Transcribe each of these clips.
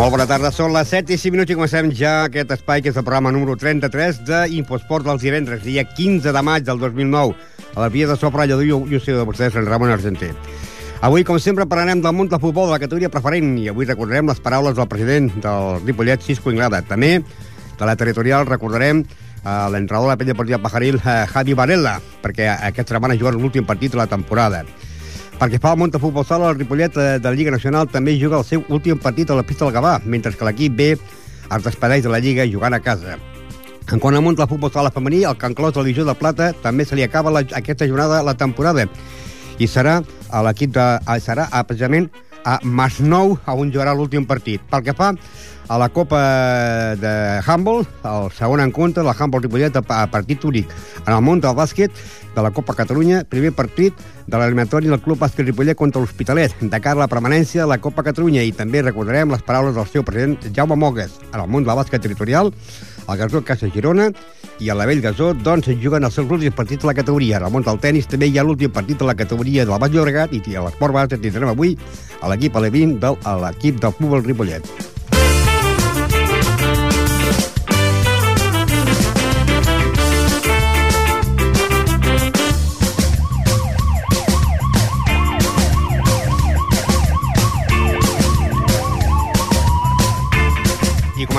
Molt bona tarda, són les 7 i 5 minuts i comencem ja aquest espai que és el programa número 33 d'Infosport dels divendres, dia 15 de maig del 2009, a la via de Sopra Lledó i un de vostès, en Ramon Argenter. Avui, com sempre, parlarem del món del futbol de la categoria preferent i avui recordarem les paraules del president del Ripollet, Cisco Inglada. També, de la territorial, recordarem eh, l'entrenador de la pell deportiva Pajaril, eh, Javi Varela, perquè aquesta setmana juga l'últim partit de la temporada. Perquè fa el Monta Futbol Sala, el Ripollet eh, de la Lliga Nacional també juga el seu últim partit a la pista del Gavà, mentre que l'equip B es despedeix de la Lliga jugant a casa. En quant a Monta Futbol Sala femení, el Can Clos de Divisió de Plata també se li acaba la, aquesta jornada la temporada i serà a l'equip de... serà a, precisament a Masnou on jugarà l'últim partit. Pel que fa a la Copa de Humboldt, el segon encontre, la Humboldt Ripollet a partit únic. En el món del bàsquet, de la Copa Catalunya, primer partit de l'eliminatori del Club Bàsquet Ripollet contra l'Hospitalet, de cara a la permanència de la Copa Catalunya. I també recordarem les paraules del seu president Jaume Mogues. En el món del bàsquet territorial, el Gasó Casa Girona i a la Vell Gasó, doncs, juguen els seus últims partits de la categoria. En el món del tennis també hi ha l'últim partit de la categoria de la Baix Llobregat i a l'esport base tindrem avui a l'equip Alevín de l'equip del futbol Ripollet.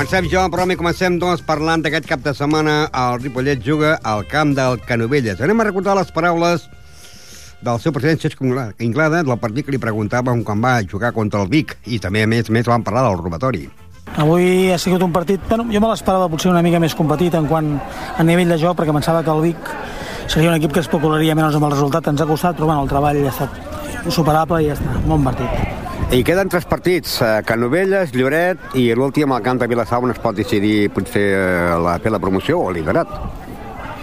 Comencem jo el programa i comencem doncs parlant d'aquest cap de setmana el Ripollet juga al camp del Canovelles. Anem a recordar les paraules del seu president Cesc Inglada del partit que li preguntàvem quan va jugar contra el Vic i també a més més van parlar del robatori. Avui ha sigut un partit, bueno, jo me l'esperava potser una mica més competit en quant a nivell de joc, perquè pensava que el Vic seria un equip que especularia menys amb el resultat, ens ha costat, però bueno, el treball ha estat superable i ja està, bon partit. I queden tres partits, eh, Canovelles, Lloret i l'últim al camp de Vilassau on es pot decidir potser eh, la, fer la promoció o liderat.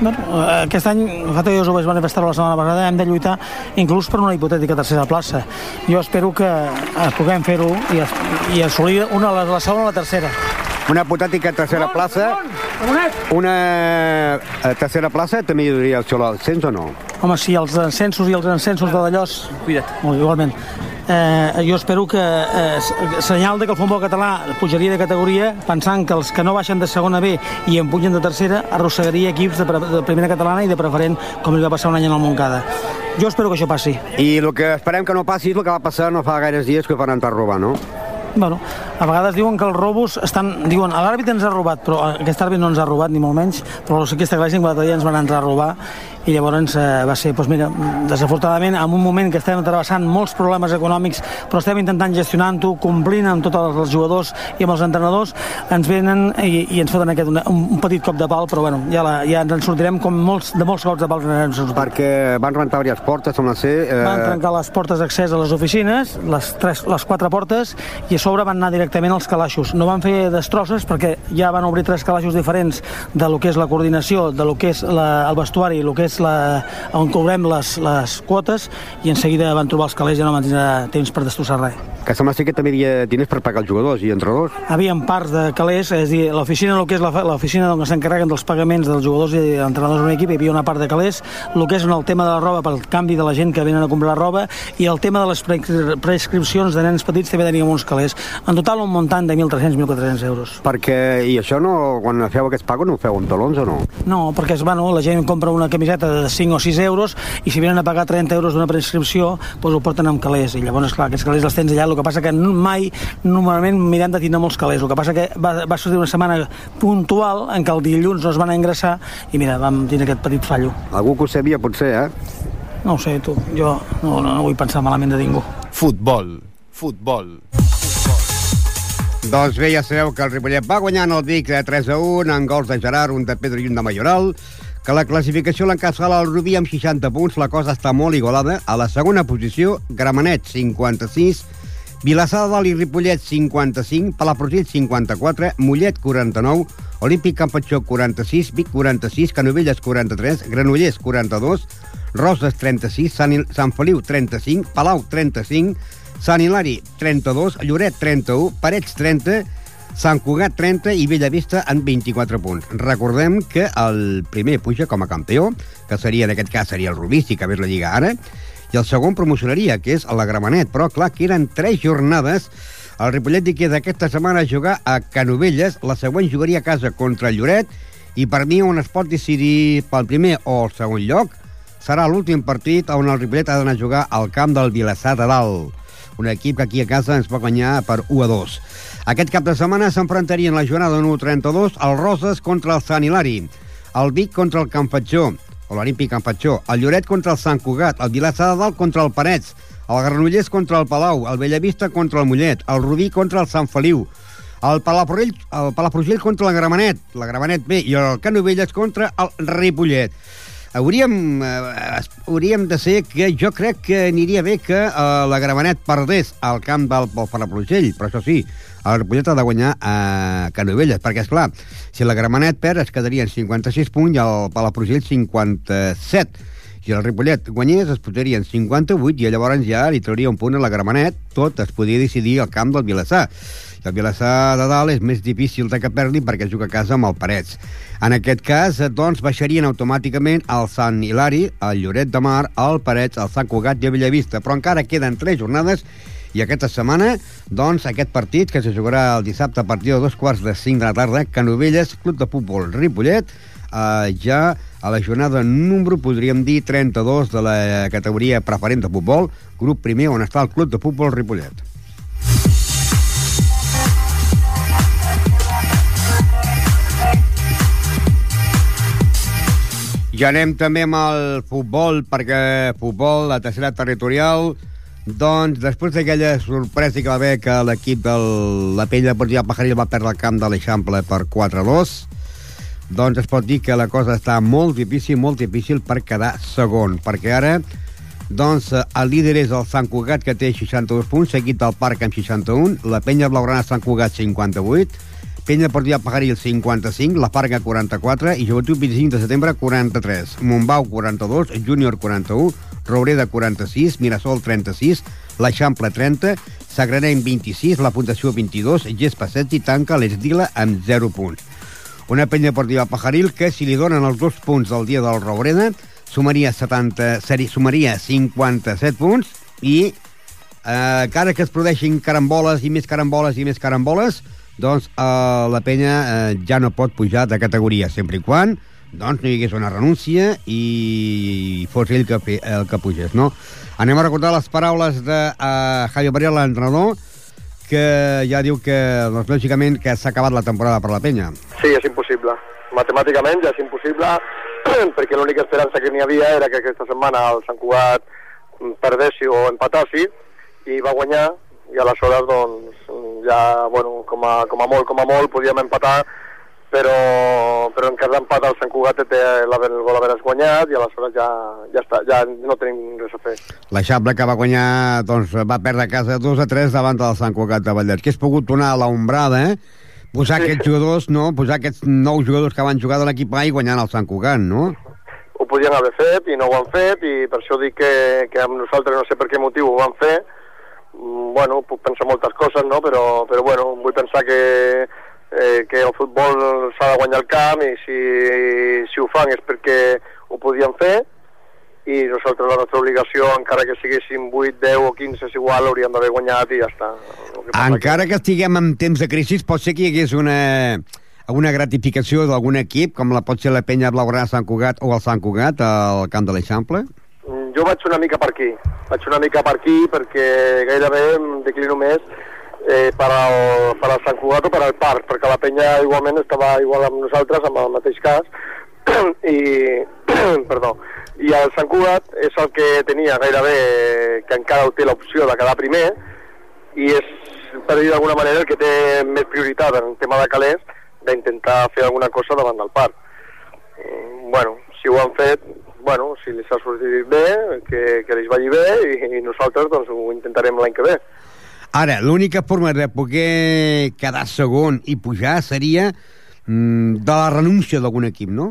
Bueno, eh, aquest any, que jo us ho vaig manifestar la setmana passada, hem de lluitar inclús per una hipotètica tercera plaça. Jo espero que puguem fer-ho i, i assolir una, la segona o la tercera. Una hipotètica tercera plaça... Una eh, tercera plaça també hi hauria el ascens o no? Home, sí, els ascensos i els ascensos de Dallós... Cuida't. Molt, igualment eh, jo espero que eh, senyal de que el futbol català pujaria de categoria pensant que els que no baixen de segona B i en pugen de tercera arrossegaria equips de, de primera catalana i de preferent com li va passar un any en el Montcada. Jo espero que això passi. I el que esperem que no passi és el que va passar no fa gaires dies que van entrar a robar, no? Bueno, a vegades diuen que els robos estan... Diuen, l'àrbit ens ha robat, però aquest àrbit no ens ha robat, ni molt menys, però sí que està claríssim que l'altre dia ens van entrar a robar i llavors eh, va ser, doncs mira, desafortunadament, en un moment que estem travessant molts problemes econòmics, però estem intentant gestionant-ho, complint amb tots els jugadors i amb els entrenadors, ens venen i, i ens foten aquest, un, un petit cop de pal, però bueno, ja, la, ja ens en sortirem com molts, de molts cops de pal. Perquè van rentar diverses portes, sembla ser... Eh... Van trencar les portes d'accés a les oficines, les, tres, les quatre portes, i a sobre van anar directament als calaixos. No van fer destrosses perquè ja van obrir tres calaixos diferents de lo que és la coordinació, de lo que és la, el vestuari, el que és la, on cobrem les, les quotes i en seguida van trobar els calés i no van tindre temps per destrossar res. Que sembla ser que també hi havia diners per pagar els jugadors i entrenadors. Havien parts de calés, és a dir, l'oficina, el que és l'oficina on s'encarreguen dels pagaments dels jugadors i entrenadors d'un equip, hi havia una part de calés, el que és el tema de la roba pel canvi de la gent que venen a comprar roba i el tema de les prescripcions de nens petits també teníem uns calés. En total un muntant de 1.300-1.400 euros. Perquè, i això no, quan feu aquests pagos no ho feu en talons o no? No, perquè és, bueno, la gent compra una camiseta de 5 o 6 euros i si venen a pagar 30 euros d'una prescripció doncs ho porten amb calés i llavors, esclar, aquests calés els tens allà el que passa que mai, normalment mirem de tindre molts calés. El que passa que va, va sortir una setmana puntual en què el dilluns no es van a ingressar i mira, vam tenir aquest petit fallo. Algú que ho sabia potser, eh? No ho sé, tu, jo no, no, no vull pensar malament de ningú. Futbol, futbol. Doncs bé, ja sabeu que el Ripollet va guanyar en el Vic de 3 a 1, en gols de Gerard, un de Pedro i un de Mayoral, que la classificació l'encascala el Rubí amb 60 punts, la cosa està molt igualada. A la segona posició, Gramenet, 56, Vilassar de Dalt i Ripollet, 55, Palafrugell, 54, Mollet, 49, Olímpic Campatxó, 46, Vic, 46, Canovelles, 43, Granollers, 42, Roses, 36, Sant, Sant Feliu, 35, Palau, 35, Sant Hilari, 32, Lloret, 31, Parets, 30, Sant Cugat 30 i Bellavista en 24 punts. Recordem que el primer puja com a campió, que seria en aquest cas seria el Rubí, si acabés la Lliga ara, i el segon promocionaria, que és la Gramenet. Però, clar, que eren tres jornades. El Ripollet hi queda aquesta setmana jugar a Canovelles, la següent jugaria a casa contra el Lloret, i per mi on es pot decidir pel primer o el segon lloc serà l'últim partit on el Ripollet ha d'anar a jugar al camp del Vilassar de Dalt un equip que aquí a casa ens va guanyar per 1 a 2. Aquest cap de setmana s'enfrontarien la jornada número 32 el Roses contra el Sant Hilari, el Vic contra el Campatxó, l'Olímpic Campatxó, el Lloret contra el Sant Cugat, el Vilassar de Dalt contra el Parets, el Granollers contra el Palau, el Bellavista contra el Mollet, el Rubí contra el Sant Feliu, el Palafrugell, el Palafrugell contra la Gramenet, la Gramenet B, i el Canovelles contra el Ripollet. Hauríem, eh, hauríem de ser que jo crec que aniria bé que eh, la Gramenet perdés al camp del Palafrugell, però això sí, el Ripollet ha de guanyar a Canovelles, perquè, és clar, si la Gramenet perd es quedarien 56 punts i el Palafrugell 57. Si el Ripollet guanyés es posarien 58 i llavors ja li trauria un punt a la Gramenet, tot es podria decidir al camp del Vilassar. I el Vilassar de dalt és més difícil de que perdi perquè juga a casa amb el Parets. En aquest cas, doncs, baixarien automàticament el Sant Hilari, el Lloret de Mar, el Parets, el Sant Cugat i el Bellavista. Però encara queden tres jornades i aquesta setmana, doncs, aquest partit, que se jugarà el dissabte a partir de dos quarts de cinc de la tarda, Canovelles, Club de Futbol Ripollet, eh, ja a la jornada número, podríem dir, 32 de la categoria preferent de futbol, grup primer on està el Club de Futbol Ripollet. Ja anem també amb el futbol, perquè futbol, la tercera territorial, doncs, després d'aquella sorpresa que va haver que l'equip de la pell de Portia Pajaril va perdre el camp de l'Eixample per 4-2, doncs es pot dir que la cosa està molt difícil, molt difícil per quedar segon, perquè ara doncs el líder és el Sant Cugat, que té 62 punts, seguit del Parc amb 61, la penya blaugrana Sant Cugat 58, Penya Deportiva Pajaril 55, La Farga 44 i Joventut 25 de setembre 43, Montbau 42, Júnior 41, Roureda 46, Mirasol 36, l'Eixample 30, Sagrarenc 26, la Puntació 22, Gespa 16 i tanca l'Esdila amb 0 punts. Una penya deportiva Pajaril que, si li donen els dos punts del dia del Roureda, sumaria, 70, seri, sumaria 57 punts i eh, cada que es produeixin caramboles i més caramboles i més caramboles, doncs eh, la penya eh, ja no pot pujar de categoria, sempre i quan doncs no hi hagués una renúncia i fos ell que, el que pugés, no? Anem a recordar les paraules de uh, Javier Maria, l'entrenador, que ja diu que, doncs, lògicament, que s'ha acabat la temporada per la penya. Sí, és impossible. Matemàticament ja és impossible, perquè l'única esperança que n'hi havia era que aquesta setmana el Sant Cugat perdessi o empatessi, i va guanyar, i aleshores, doncs, ja, bueno, com a, com a molt, com a molt, podíem empatar, però, però en cas d'empat el Sant Cugat té la, el gol haver guanyat i aleshores ja, ja, està, ja no tenim res a fer. La Xabla que va guanyar doncs, va perdre a casa 2 a 3 davant del Sant Cugat de Vallès, que és pogut donar a l'ombrada, eh? posar sí. aquests jugadors, no? posar aquests nous jugadors que van jugar de l'equip A i guanyant el Sant Cugat, no? Ho podien haver fet i no ho han fet i per això dic que, que amb nosaltres no sé per què motiu ho van fer bueno, puc pensar moltes coses, no? però, però bueno, vull pensar que eh, que el futbol s'ha de guanyar el camp i si, si ho fan és perquè ho podien fer i nosaltres la nostra obligació, encara que siguéssim 8, 10 o 15, és igual, hauríem d'haver guanyat i ja està. Que encara que... que estiguem en temps de crisi, pot ser que hi hagués una, una gratificació d'algun equip, com la pot ser la penya blaugrana Sant Cugat o el Sant Cugat al camp de l'Eixample? Jo vaig una mica per aquí. Vaig una mica per aquí perquè gairebé em declino més eh, per, al, per al Sant Cugat o per al Parc, perquè la penya igualment estava igual amb nosaltres, amb el mateix cas, i, perdó, i el Sant Cugat és el que tenia gairebé, que encara té l'opció de quedar primer, i és, per dir d'alguna manera, el que té més prioritat en el tema de calés, d'intentar fer alguna cosa davant del parc. Mm, bueno, si ho han fet, bueno, si li s'ha sortit bé, que, que li vagi bé, i, i nosaltres doncs, ho intentarem l'any que ve. Ara, l'única forma de poder quedar segon i pujar seria mm, de la renúncia d'algun equip, no?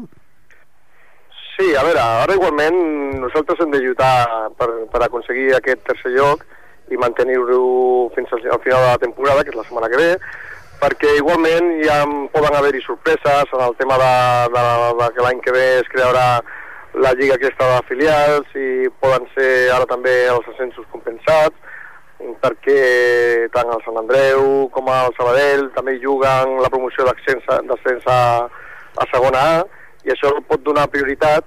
Sí, a veure, ara igualment nosaltres hem de lluitar per, per aconseguir aquest tercer lloc i mantenir-ho fins al, al final de la temporada, que és la setmana que ve, perquè igualment ja poden haver-hi sorpreses en el tema de, de, de que l'any que ve es crearà la lliga aquesta de filials i poden ser ara també els ascensos compensats, perquè tant el Sant Andreu com el Sabadell també juguen la promoció d'ascens a, a segona A i això pot donar prioritat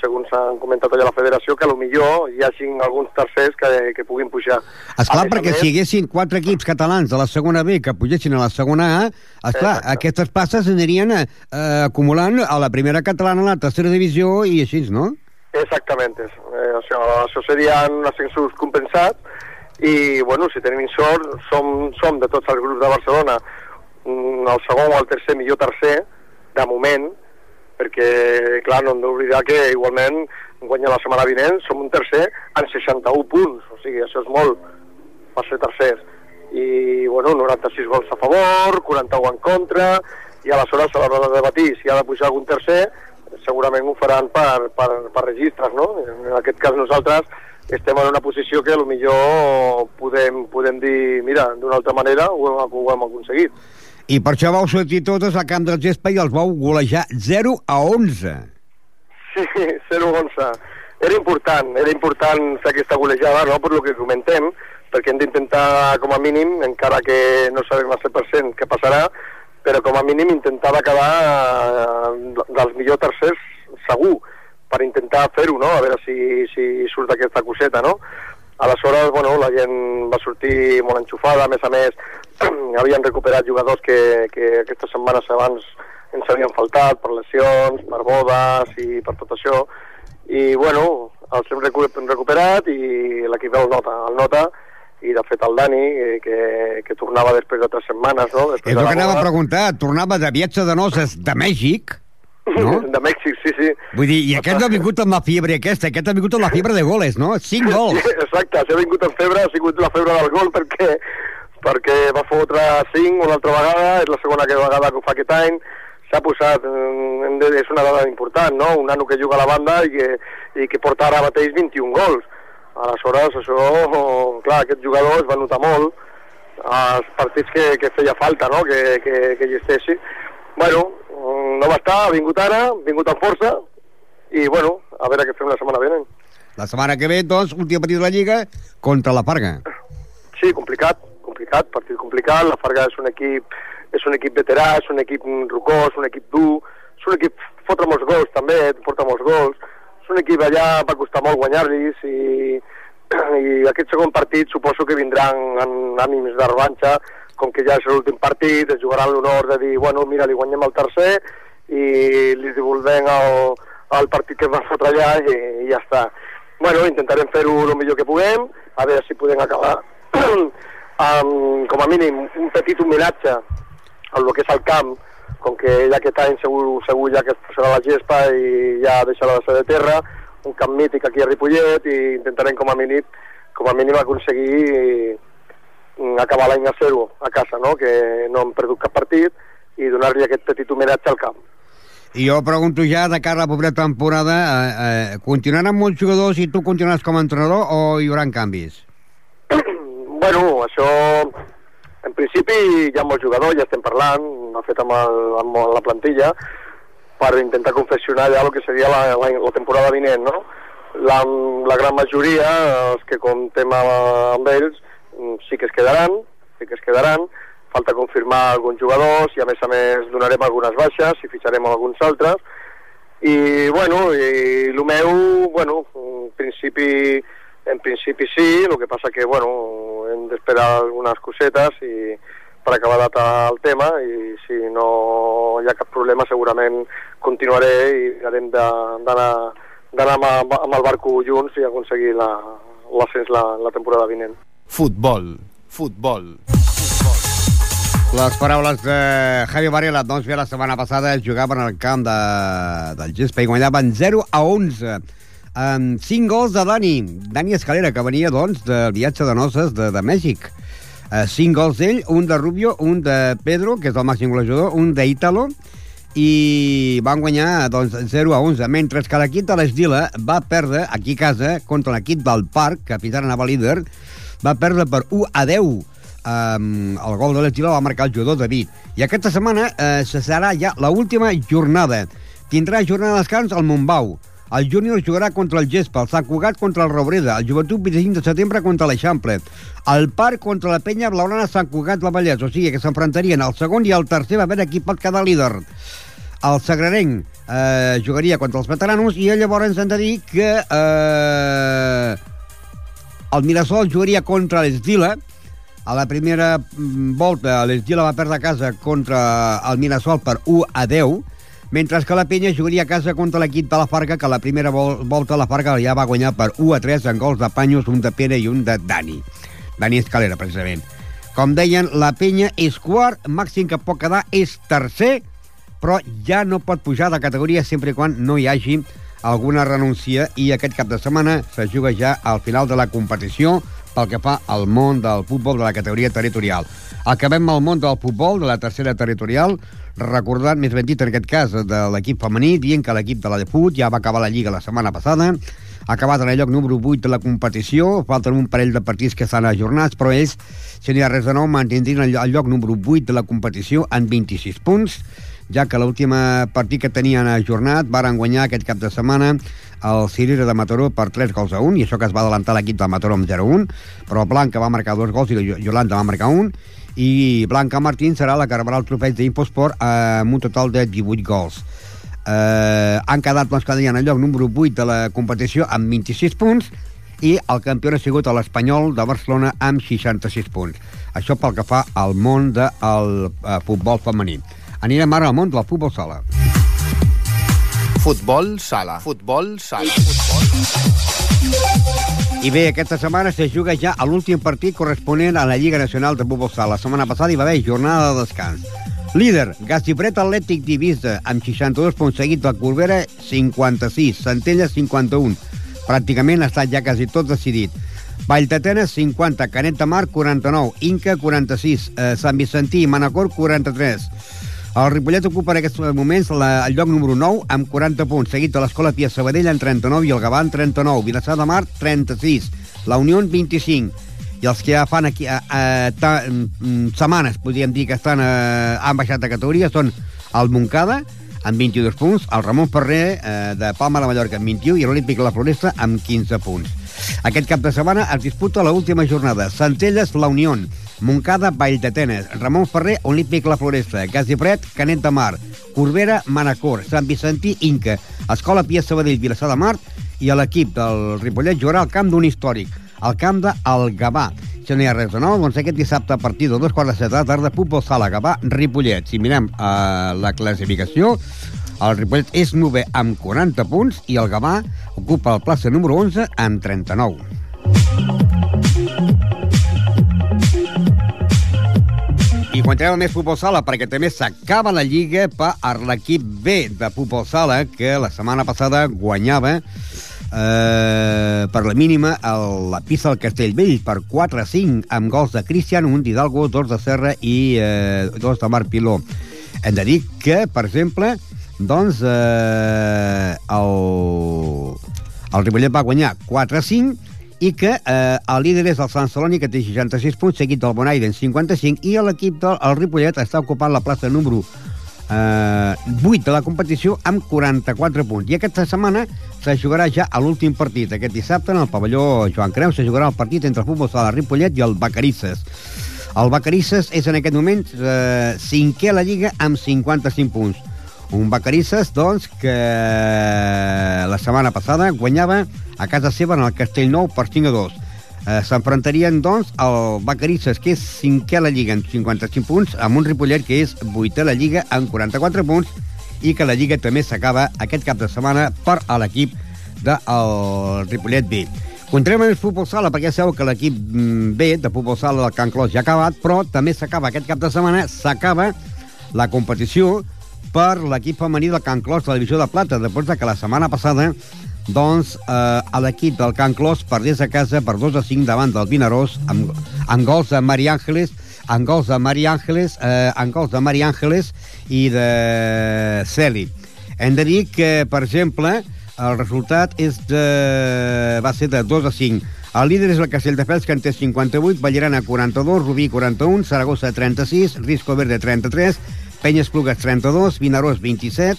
segons s'han comentat allà a la federació, que millor hi hagi alguns tercers que, que puguin pujar. Esclar, perquè si hi haguessin quatre equips catalans de la segona B que pugessin a la segona A, esclar, Exacte. aquestes passes anirien eh, acumulant a la primera catalana, a la tercera divisió i així, no? Exactament. Eh, això, això serien ascensos compensats i bueno, si tenim sort som, som de tots els grups de Barcelona mm, el segon o el tercer millor tercer de moment perquè clar, no hem d'oblidar que igualment guanya la setmana vinent som un tercer en 61 punts o sigui, això és molt per ser tercers i bueno, 96 gols a favor 41 en contra i aleshores a l'hora de debatir si ha de pujar algun tercer segurament ho faran per, per, per registres no? en aquest cas nosaltres estem en una posició que millor podem, podem dir, mira, d'una altra manera ho hem, ho hem aconseguit. I per això vau sortir totes al camp del gespa i els vau golejar 0 a 11. Sí, 0 a 11. Era important, era important fer aquesta golejada, no?, per lo que comentem, perquè hem d'intentar, com a mínim, encara que no sabem al 100% què passarà, però com a mínim intentar acabar eh, dels millors tercers segur per intentar fer-ho, no? A veure si, si surt aquesta coseta, no? Aleshores, bueno, la gent va sortir molt enxufada, a més a més, havien recuperat jugadors que, que aquestes setmanes abans ens havien faltat per lesions, per bodes i per tot això. I, bueno, els hem recuperat i l'equip el nota, el nota i de fet el Dani, eh, que, que tornava després de tres setmanes, no? Després és el que anava a preguntar, tornava de viatge de noces de Mèxic, no? De Mèxic, sí, sí. Vull dir, i aquest no ha vingut amb la fiebre aquesta, aquest ha vingut amb la fiebre de goles, no? Cinc gols. Sí, exacte, si ha vingut amb febre, ha sigut la febre del gol perquè perquè va fotre cinc una altra vegada, és la segona vegada que ho fa aquest any, s'ha posat, mm, és una dada important, no? Un nano que juga a la banda i que, i que porta ara mateix 21 gols. Aleshores, això, clar, aquest jugador es va notar molt als partits que, que feia falta, no?, que, que, que hi estessi. Bueno, no va estar, ha vingut ara, ha vingut amb força, i bueno, a veure què fem la setmana vinent. La setmana que ve, doncs, últim partit de la Lliga contra la Farga. Sí, complicat, complicat, partit complicat. La Farga és un equip, és un equip veterà, és un equip rocós, un equip dur, és un equip fotre molts gols també, porta molts gols. És un equip allà va costar molt guanyar-los i, i aquest segon partit suposo que vindran en ànims de revanxa, com que ja és l'últim partit, es jugaran l'honor de dir, bueno, mira, li guanyem el tercer i li devolvem el, el partit que va fotre allà i, i ja està. Bueno, intentarem fer-ho el millor que puguem, a veure si podem acabar amb, com a mínim, un petit homenatge al que és el camp, com que ja aquest any segur, segur ja que posarà la gespa i ja deixarà de ser de terra, un camp mític aquí a Ripollet i intentarem com a mínim, com a mínim aconseguir mm, acabar l'any a zero a casa, no? que no hem perdut cap partit i donar-li aquest petit homenatge al camp. I jo pregunto ja, de cara a la propera temporada, eh, eh, continuaran molts jugadors i tu continuaràs com a entrenador o hi haurà canvis? bueno, això en principi hi ha molts jugadors, ja estem parlant, de fet amb, el, amb la plantilla, per intentar confeccionar ja el que seria la, la, la temporada vinent, no? La, la gran majoria, els que comptem amb ells, sí que es quedaran, sí que es quedaran, falta confirmar alguns jugadors i a més a més donarem algunes baixes i fitxarem alguns altres i bueno, i el meu, bueno, en principi en principi sí, el que passa que bueno, hem d'esperar algunes cosetes i per acabar data el tema i si no hi ha cap problema segurament continuaré i haurem d'anar amb, amb el barco junts i aconseguir l'ascens la, la, la temporada vinent. Futbol, futbol. Les paraules de Javi Varela, doncs bé, la setmana passada jugaven al camp de, del Gespa i guanyaven 0 a 11 amb 5 gols de Dani, Dani Escalera, que venia, doncs, del viatge de noces de, de Mèxic. Uh, cinc gols d'ell, un de Rubio, un de Pedro, que és el màxim golejador, un d'Ítalo, i van guanyar doncs, 0 a 11, mentre que l'equip de l'Esdila va perdre aquí a casa contra l'equip del Parc, que fins ara anava líder, va perdre per 1 a 10. Um, el gol de l'Esdila va marcar el jugador David. I aquesta setmana uh, se serà ja l'última jornada. Tindrà jornada de descans al Montbau. El júnior jugarà contra el Gespa, el Sant Cugat contra el Robreda, el Joventut 25 de setembre contra l'Eixample, el Parc contra la Penya Blaurana Sant Cugat la Vallès, o sigui que s'enfrontarien el segon i el tercer va veure qui pot quedar líder. El Sagrarenc eh, jugaria contra els veteranos i llavors hem de dir que eh, el Mirasol jugaria contra l'Esdila, a la primera mm, volta l'Esdila va perdre a casa contra el Mirasol per 1 a 10, mentre que la Penya jugaria a casa contra l'equip de la Farga, que la primera vol volta la Farga ja va guanyar per 1 a 3 en gols de Panyos, un de Pere i un de Dani. Dani Escalera, precisament. Com deien, la Penya és quart, màxim que pot quedar és tercer, però ja no pot pujar de categoria sempre quan no hi hagi alguna renúncia i aquest cap de setmana se juga ja al final de la competició pel que fa al món del futbol de la categoria territorial. Acabem el món del futbol de la tercera territorial recordant, més ben dit en aquest cas, de l'equip femení, dient que l'equip de la Defut ja va acabar la Lliga la setmana passada, ha acabat en el lloc número 8 de la competició, falten un parell de partits que estan ajornats, però ells, si no hi ha res de nou, mantindrien el lloc número 8 de la competició en 26 punts, ja que l'últim partit que tenien ajornat varen guanyar aquest cap de setmana el Cirera de Mataró per 3 gols a 1, i això que es va adelantar l'equip de Mataró amb 0-1, però Blanca va marcar dos gols i Yolanda va marcar un, i Blanca Martín serà la que rebrà el trofeig d'Infosport amb un total de 18 gols. Eh, han quedat doncs, cada dia en el lloc número 8 de la competició amb 26 punts i el campió ha sigut l'Espanyol de Barcelona amb 66 punts. Això pel que fa al món del eh, futbol femení. Anirem ara al món del futbol sala. Futbol sala. Futbol sala. Futbol sala. I bé, aquesta setmana se juga ja a l'últim partit corresponent a la Lliga Nacional de Futbol Sala. La setmana passada hi va haver jornada de descans. Líder, Gastipret Atlètic d'Ibissa, amb 62 punts seguit de Corbera, 56, Centella, 51. Pràcticament ha estat ja quasi tot decidit. Valltatenes, 50, Canet de Mar, 49, Inca, 46, eh, Sant Vicentí i Manacor, 43. El Ripollet ocupa en aquests moments la, el lloc número 9 amb 40 punts, seguit de l'Escola Pia Sabadell en 39 i el Gavà en 39, Vilassar de Mar 36, la Unió en 25 i els que ja fan aquí a, a, ta, mm, setmanes, podríem dir que estan a, han baixat de categoria, són el Moncada, amb 22 punts, el Ramon Ferrer eh, de Palma de Mallorca amb 21 i l'Olímpic La Floresta amb 15 punts. Aquest cap de setmana es disputa l última jornada. Centelles, La Unió, Moncada, Vall d'Atenes, Ramon Ferrer, Olímpic La Floresta, Gasipret, Canet de Mar, Corbera, Manacor, Sant Vicentí, Inca, Escola Pia Sabadell, Vilassar de Mar. I l'equip del Ripollet jugarà al camp d'un històric, al camp del Gavà. No res de nou, doncs aquest dissabte a partir de dos quarts de set de la tarda, futbol sala Gavà, Ripollet. Si mirem eh, la classificació, el Ripollet és 9 amb 40 punts i el Gavà ocupa el plaça número 11 amb 39. I quan a més futbol sala, perquè també s'acaba la lliga per l'equip B de futbol sala, que la setmana passada guanyava eh, per la mínima el, la pista del Castellvell per 4 a 5 amb gols de Cristian, un d'Hidalgo, dos de Serra i eh, dos de Marc Piló. Hem de dir que, per exemple, doncs eh, el, el Ripollet va guanyar 4 a 5 i que eh, el líder és el Sant Celoni, que té 66 punts, seguit del Bonaire en 55, i l'equip del el Ripollet està ocupant la plaça número eh, 8 de la competició amb 44 punts. I aquesta setmana se jugarà ja a l'últim partit. Aquest dissabte, en el pavelló Joan Creu, se jugarà el partit entre el futbol sala Ripollet i el Bacarisses. El Bacarisses és en aquest moment eh, cinquè a la Lliga amb 55 punts. Un Bacarisses, doncs, que la setmana passada guanyava a casa seva en el Castellnou per 5 a 2. Eh, S'enfrontarien, doncs, el Bacarisses, que és cinquè a la Lliga amb 55 punts, amb un Ripollet, que és vuitè a la Lliga amb 44 punts, i que la Lliga també s'acaba aquest cap de setmana per a l'equip del Ripollet B. Continuem en el futbol sala, perquè sabeu que l'equip mm, B de futbol sala del Can Clos ja ha acabat, però també s'acaba aquest cap de setmana, s'acaba la competició per l'equip femení del Can Clos de la divisió de plata, després de que la setmana passada doncs eh, l'equip del Can Clos perdés a casa per 2 a 5 davant del Vinaròs amb, amb gols de Mari Àngeles amb gols de Mari Àngeles eh, amb gols de Mari Àngeles i de Celi. Hem de dir que, per exemple, el resultat és de... va ser de 2 a 5. El líder és el Castelldefels, que en té 58, Vallerana 42, Rubí 41, Saragossa 36, Risco Verde 33, Penyes Plugues 32, Vinaròs 27,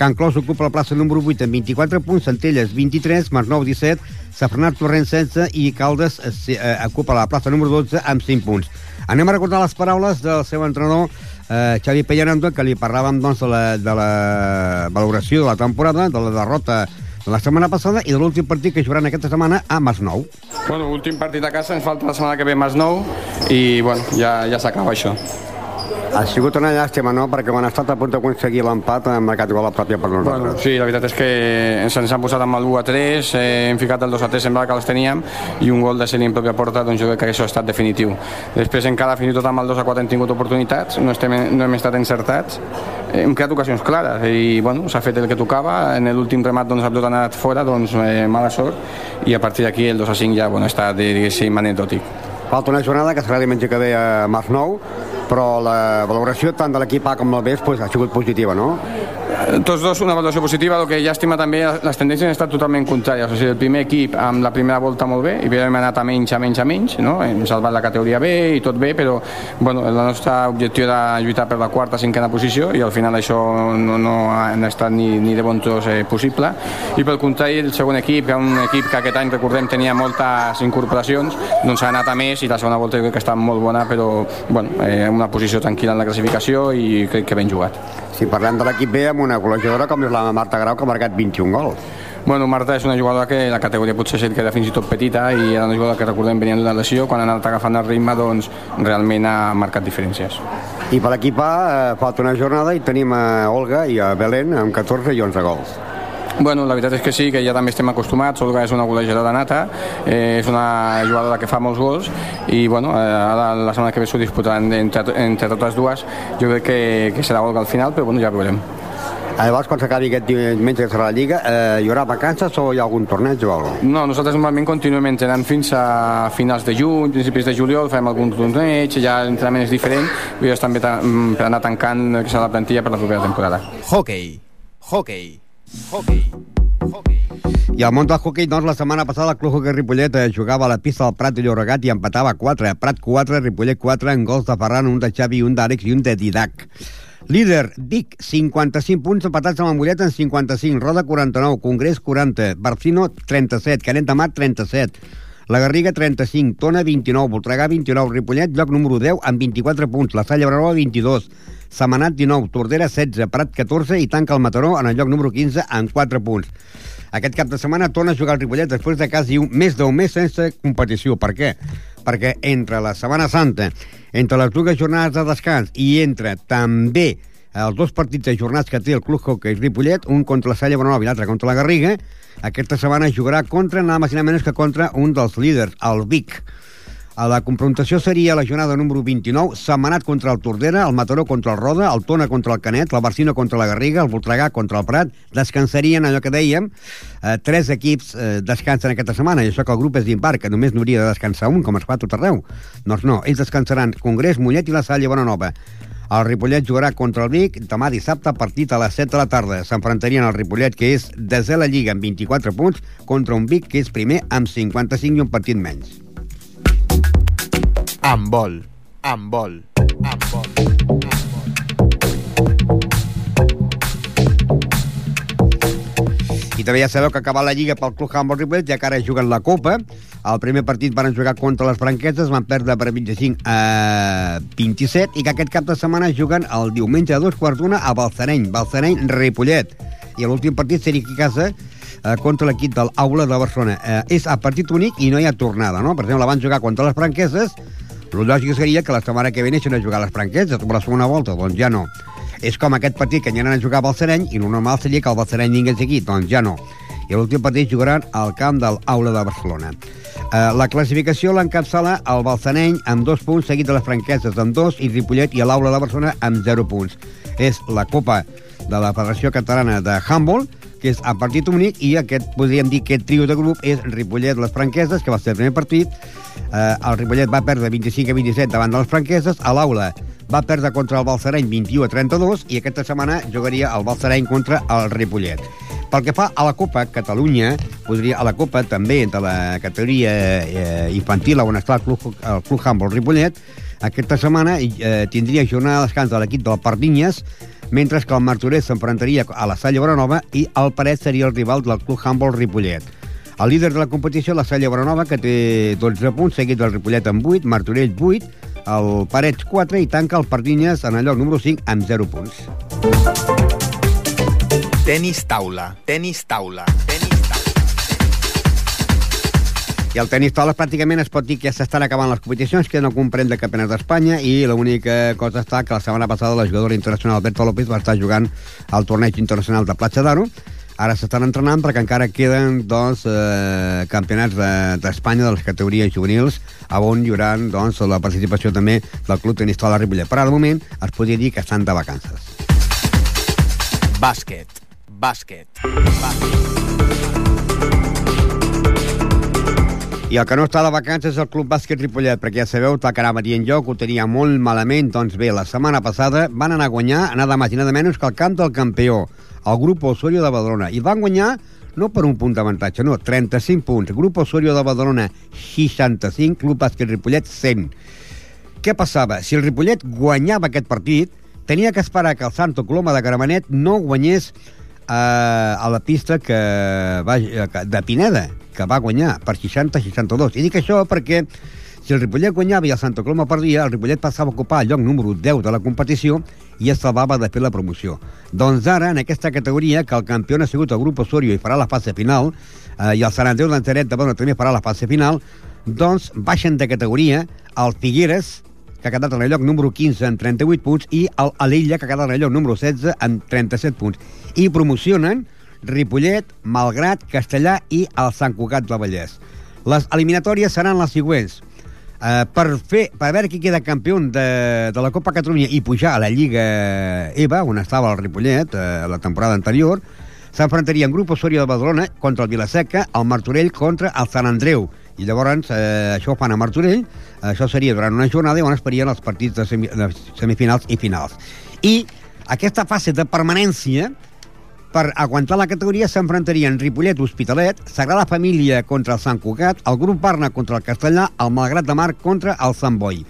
Can Clos ocupa la plaça número 8 amb 24 punts, Centelles 23, Masnou 17, Safranat Torrent 16 i Caldes eh, eh, ocupa la plaça número 12 amb 5 punts. Anem a recordar les paraules del seu entrenador eh, Xavi Pellerando, que li parlàvem doncs, de, la, de la valoració de la temporada, de la derrota de la setmana passada i de l'últim partit que jugaran aquesta setmana a Masnou. Bueno, últim partit a casa, ens falta la setmana que ve Masnou i bueno, ja, ja s'acaba això. Ha sigut una llàstima, no?, perquè quan ha estat a punt d'aconseguir l'empat han marcat gol a pròpia per nosaltres. Bueno, sí, la veritat és que ens, ens han posat amb el 1 a 3, eh, hem ficat el 2 a 3, semblava que els teníem, i un gol de Seni en pròpia porta, doncs jo crec que això ha estat definitiu. Després encara fins i tot amb el 2 a 4 hem tingut oportunitats, no, estem, no hem estat encertats, eh, hem creat ocasions clares i bueno, s'ha fet el que tocava, en l'últim remat doncs, el ha anat fora, doncs eh, mala sort, i a partir d'aquí el 2 a 5 ja bueno, està, diguéssim, anecdòtic. Falta una jornada que serà diumenge que ve a Masnou, però la valoració tant de l'equip A com del B pues, ha sigut positiva, no? Tots dos una valoració positiva, el que llàstima també les tendències han estat totalment contràries, o sigui, el primer equip amb la primera volta molt bé, i hem anat a menys, a menys, a menys, no? hem salvat la categoria B i tot bé, però bueno, el nostre objectiu era lluitar per la quarta, cinquena posició i al final això no, no ha estat ni, ni de bon tros eh, possible i pel contrari el segon equip, que un equip que aquest any recordem tenia moltes incorporacions, doncs ha anat a més i la segona volta crec que està molt bona, però bueno, eh, una posició tranquil·la en la classificació i crec que ben jugat. Si parlem de l'equip B amb una col·legiadora com és la Marta Grau, que ha marcat 21 gols. Bueno, Marta és una jugadora que la categoria potser ser que era fins i tot petita i era una jugadora que recordem venia d'una lesió, quan ha anat agafant el ritme doncs realment ha marcat diferències. I per l'equip A eh, falta una jornada i tenim a Olga i a Belén amb 14 i 11 gols. Bueno, la veritat és que sí, que ja també estem acostumats. Olga és una golejadora nata, eh, és una jugadora que fa molts gols i bueno, eh, ara la setmana que ve s'ho disputaran entre, entre totes dues. Jo crec que, que serà Olga al final, però bueno, ja veurem. Llavors, quan s'acabi aquest diumenge que serà la Lliga, eh, hi haurà vacances o hi ha algun torneig o alguna No, nosaltres normalment continuem entrenant fins a finals de juny, principis de juliol, fem algun torneig, ja l'entrenament és diferent, i estem per anar tancant que serà la plantilla per la propera temporada. Hockey, hockey, hockey, hockey. I al món del hoquei, doncs, la setmana passada el Club Hockey Ripollet eh, jugava a la pista del Prat de Llobregat i empatava 4. Prat 4, Ripollet 4, en gols de Ferran, un de Xavi, un d'Àlex i un de Didac. Líder, Vic, 55 punts empatats amb Mollet en 55, Roda 49, Congrés 40, Barcino 37, Canet de Mar 37, la Garriga 35, Tona 29, Voltregà 29, Ripollet lloc número 10 amb 24 punts, la Salla Brava 22, Semanat 19, Tordera 16, Prat 14 i tanca el Mataró en el lloc número 15 amb 4 punts. Aquest cap de setmana torna a jugar el Ripollet després de quasi un, més d'un mes sense competició. Per què? Perquè entre la Setmana Santa, entre les dues jornades de descans i entre també els dos partits ajornats que té el Club Hockey Ripollet, un contra la Salla Bonanova i l'altre contra la Garriga, aquesta setmana jugarà contra, nada més i nada menys que contra un dels líders, el Vic. A la confrontació seria la jornada número 29, Setmanat contra el Tordera, el Mataró contra el Roda, el Tona contra el Canet, la Barcino contra la Garriga, el Voltregà contra el Prat. Descansarien, allò que dèiem, eh, tres equips eh, descansen aquesta setmana, i això que el grup és d'impar, que només n'hauria de descansar un, com es fa tot arreu. Doncs no, ells descansaran Congrés, Mollet i la Salle Bonanova. El Ripollet jugarà contra el Vic demà dissabte a partit a les 7 de la tarda. S'enfrontarien al Ripollet, que és desè la Lliga amb 24 punts, contra un Vic, que és primer amb 55 i un partit menys. Amb vol. Amb vol. Amb vol. I també ja sabeu que ha acabat la Lliga pel Club Humboldt Ripollet, ja que ara juguen la Copa. El primer partit van jugar contra les Franqueses, van perdre per 25 a 27, i que aquest cap de setmana juguen el diumenge a dos quarts d'una a Balsareny, Balsareny Ripollet. I l'últim partit seria aquí a casa eh, contra l'equip del Aula de Barcelona. Eh, és a partit únic i no hi ha tornada, no? Per exemple, van jugar contra les Franqueses, el lògic seria que la setmana que ve neixen a jugar les Franqueses, per la segona volta, doncs ja no. És com aquest partit que aniran a jugar a Balsareny i el normal seria que el Balsareny vingués aquí, doncs ja no. I l'últim partit jugaran al camp del Aula de Barcelona. Eh, la classificació l'encapçala el Balsareny amb dos punts, seguit de les Franqueses amb dos, i Ripollet i l'Aula de Barcelona amb zero punts. És la Copa de la Federació Catalana de Handball, que és a partit únic, i aquest, podríem dir que trio de grup és Ripollet, les Franqueses, que va ser el primer partit, eh, el Ripollet va perdre 25 a 27 davant de les Franqueses, a l'Aula va perdre contra el Balsareny 21 a 32 i aquesta setmana jugaria el Balsareny contra el Ripollet. Pel que fa a la Copa Catalunya, podria a la Copa també de la categoria eh, infantil on està el Club, el Club Humboldt Ripollet, aquesta setmana eh, tindria jornada de descans de l'equip del Pardines, mentre que el Martorell s'enfrontaria a la Salle Bonanova i el Paret seria el rival del Club Humboldt Ripollet. El líder de la competició, la Salle Bonanova, que té 12 punts, seguit del Ripollet amb 8, Martorell 8, el Parets 4 i tanca el Pardinyes en el lloc número 5 amb 0 punts. Tenis taula. Tenis taula. Tenis taula. I el tenis taula pràcticament es pot dir que ja s'estan acabant les competicions, que no comprèn de campionats d'Espanya i l'única cosa està que la setmana passada la jugadora internacional Berta López va estar jugant al torneig internacional de Platja d'Aro. Ara s'estan entrenant perquè encara queden dos eh, campionats d'Espanya de, de les categories juvenils on hi haurà doncs, la participació també del Club Tenis Taula Ripollet. Però al moment es podria dir que estan de vacances. Bàsquet. Bàsquet. Bàsquet. I el que no està de vacances és el Club Bàsquet Ripollet, perquè ja sabeu, que anava dient jo, que ho tenia molt malament, doncs bé, la setmana passada van anar a guanyar, nada més i nada menys que el camp del campió, el grup Osorio de Badalona, i van guanyar no per un punt d'avantatge, no, 35 punts. Grup Osorio de Badalona, 65, Club Bàsquet Ripollet, 100. Què passava? Si el Ripollet guanyava aquest partit, tenia que esperar que el Santo Coloma de Caramenet no guanyés eh, a la pista que va, de Pineda, que va guanyar per 60-62. I dic això perquè si el Ripollet guanyava i el Santa Coloma perdia, el Ripollet passava a ocupar el lloc número 10 de la competició i es salvava de fer la promoció. Doncs ara, en aquesta categoria, que el campió ha sigut el grup Osorio i farà la fase final, eh, i el Sant Andreu d'Anzaret de Bona també farà la fase final, doncs baixen de categoria el Figueres, que ha quedat en el lloc número 15 amb 38 punts, i el Alella, que ha quedat en el lloc número 16 amb 37 punts. I promocionen Ripollet, Malgrat, Castellà i el Sant Cugat del Vallès. Les eliminatòries seran les següents. Uh, per, fer, per veure qui queda campió de, de la Copa Catalunya i pujar a la Lliga EVA, on estava el Ripollet uh, la temporada anterior, s'enfrontaria en grup Osorio de Badalona contra el Vilaseca, el Martorell contra el Sant Andreu. I llavors eh, això ho fan a Martorell, això seria durant una jornada on es farien els partits de, semi, de semifinals i finals. I aquesta fase de permanència, per aguantar la categoria s'enfrontarien Ripollet Hospitalet, Sagrada Família contra el Sant Cugat, el grup Barna contra el Castellà, el Malgrat de Mar contra el Sant Boi.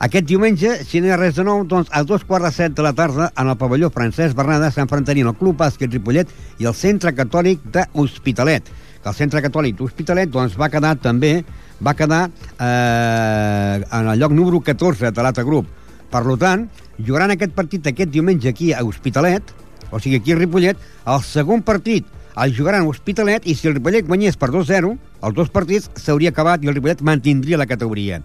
Aquest diumenge, si no hi ha res de nou, doncs a dos quarts de set de la tarda, en el pavelló Francesc Bernada, s'enfrontarien el Club Bàsquet Ripollet i el Centre Catòlic d'Hospitalet. Que el Centre Catòlic d'Hospitalet doncs, va quedar també va quedar eh, en el lloc número 14 de l'altre grup. Per tant, jugaran aquest partit aquest diumenge aquí a Hospitalet, o sigui, aquí a Ripollet, el segon partit el jugaran a Hospitalet i si el Ripollet guanyés per 2-0, els dos partits s'hauria acabat i el Ripollet mantindria la categoria.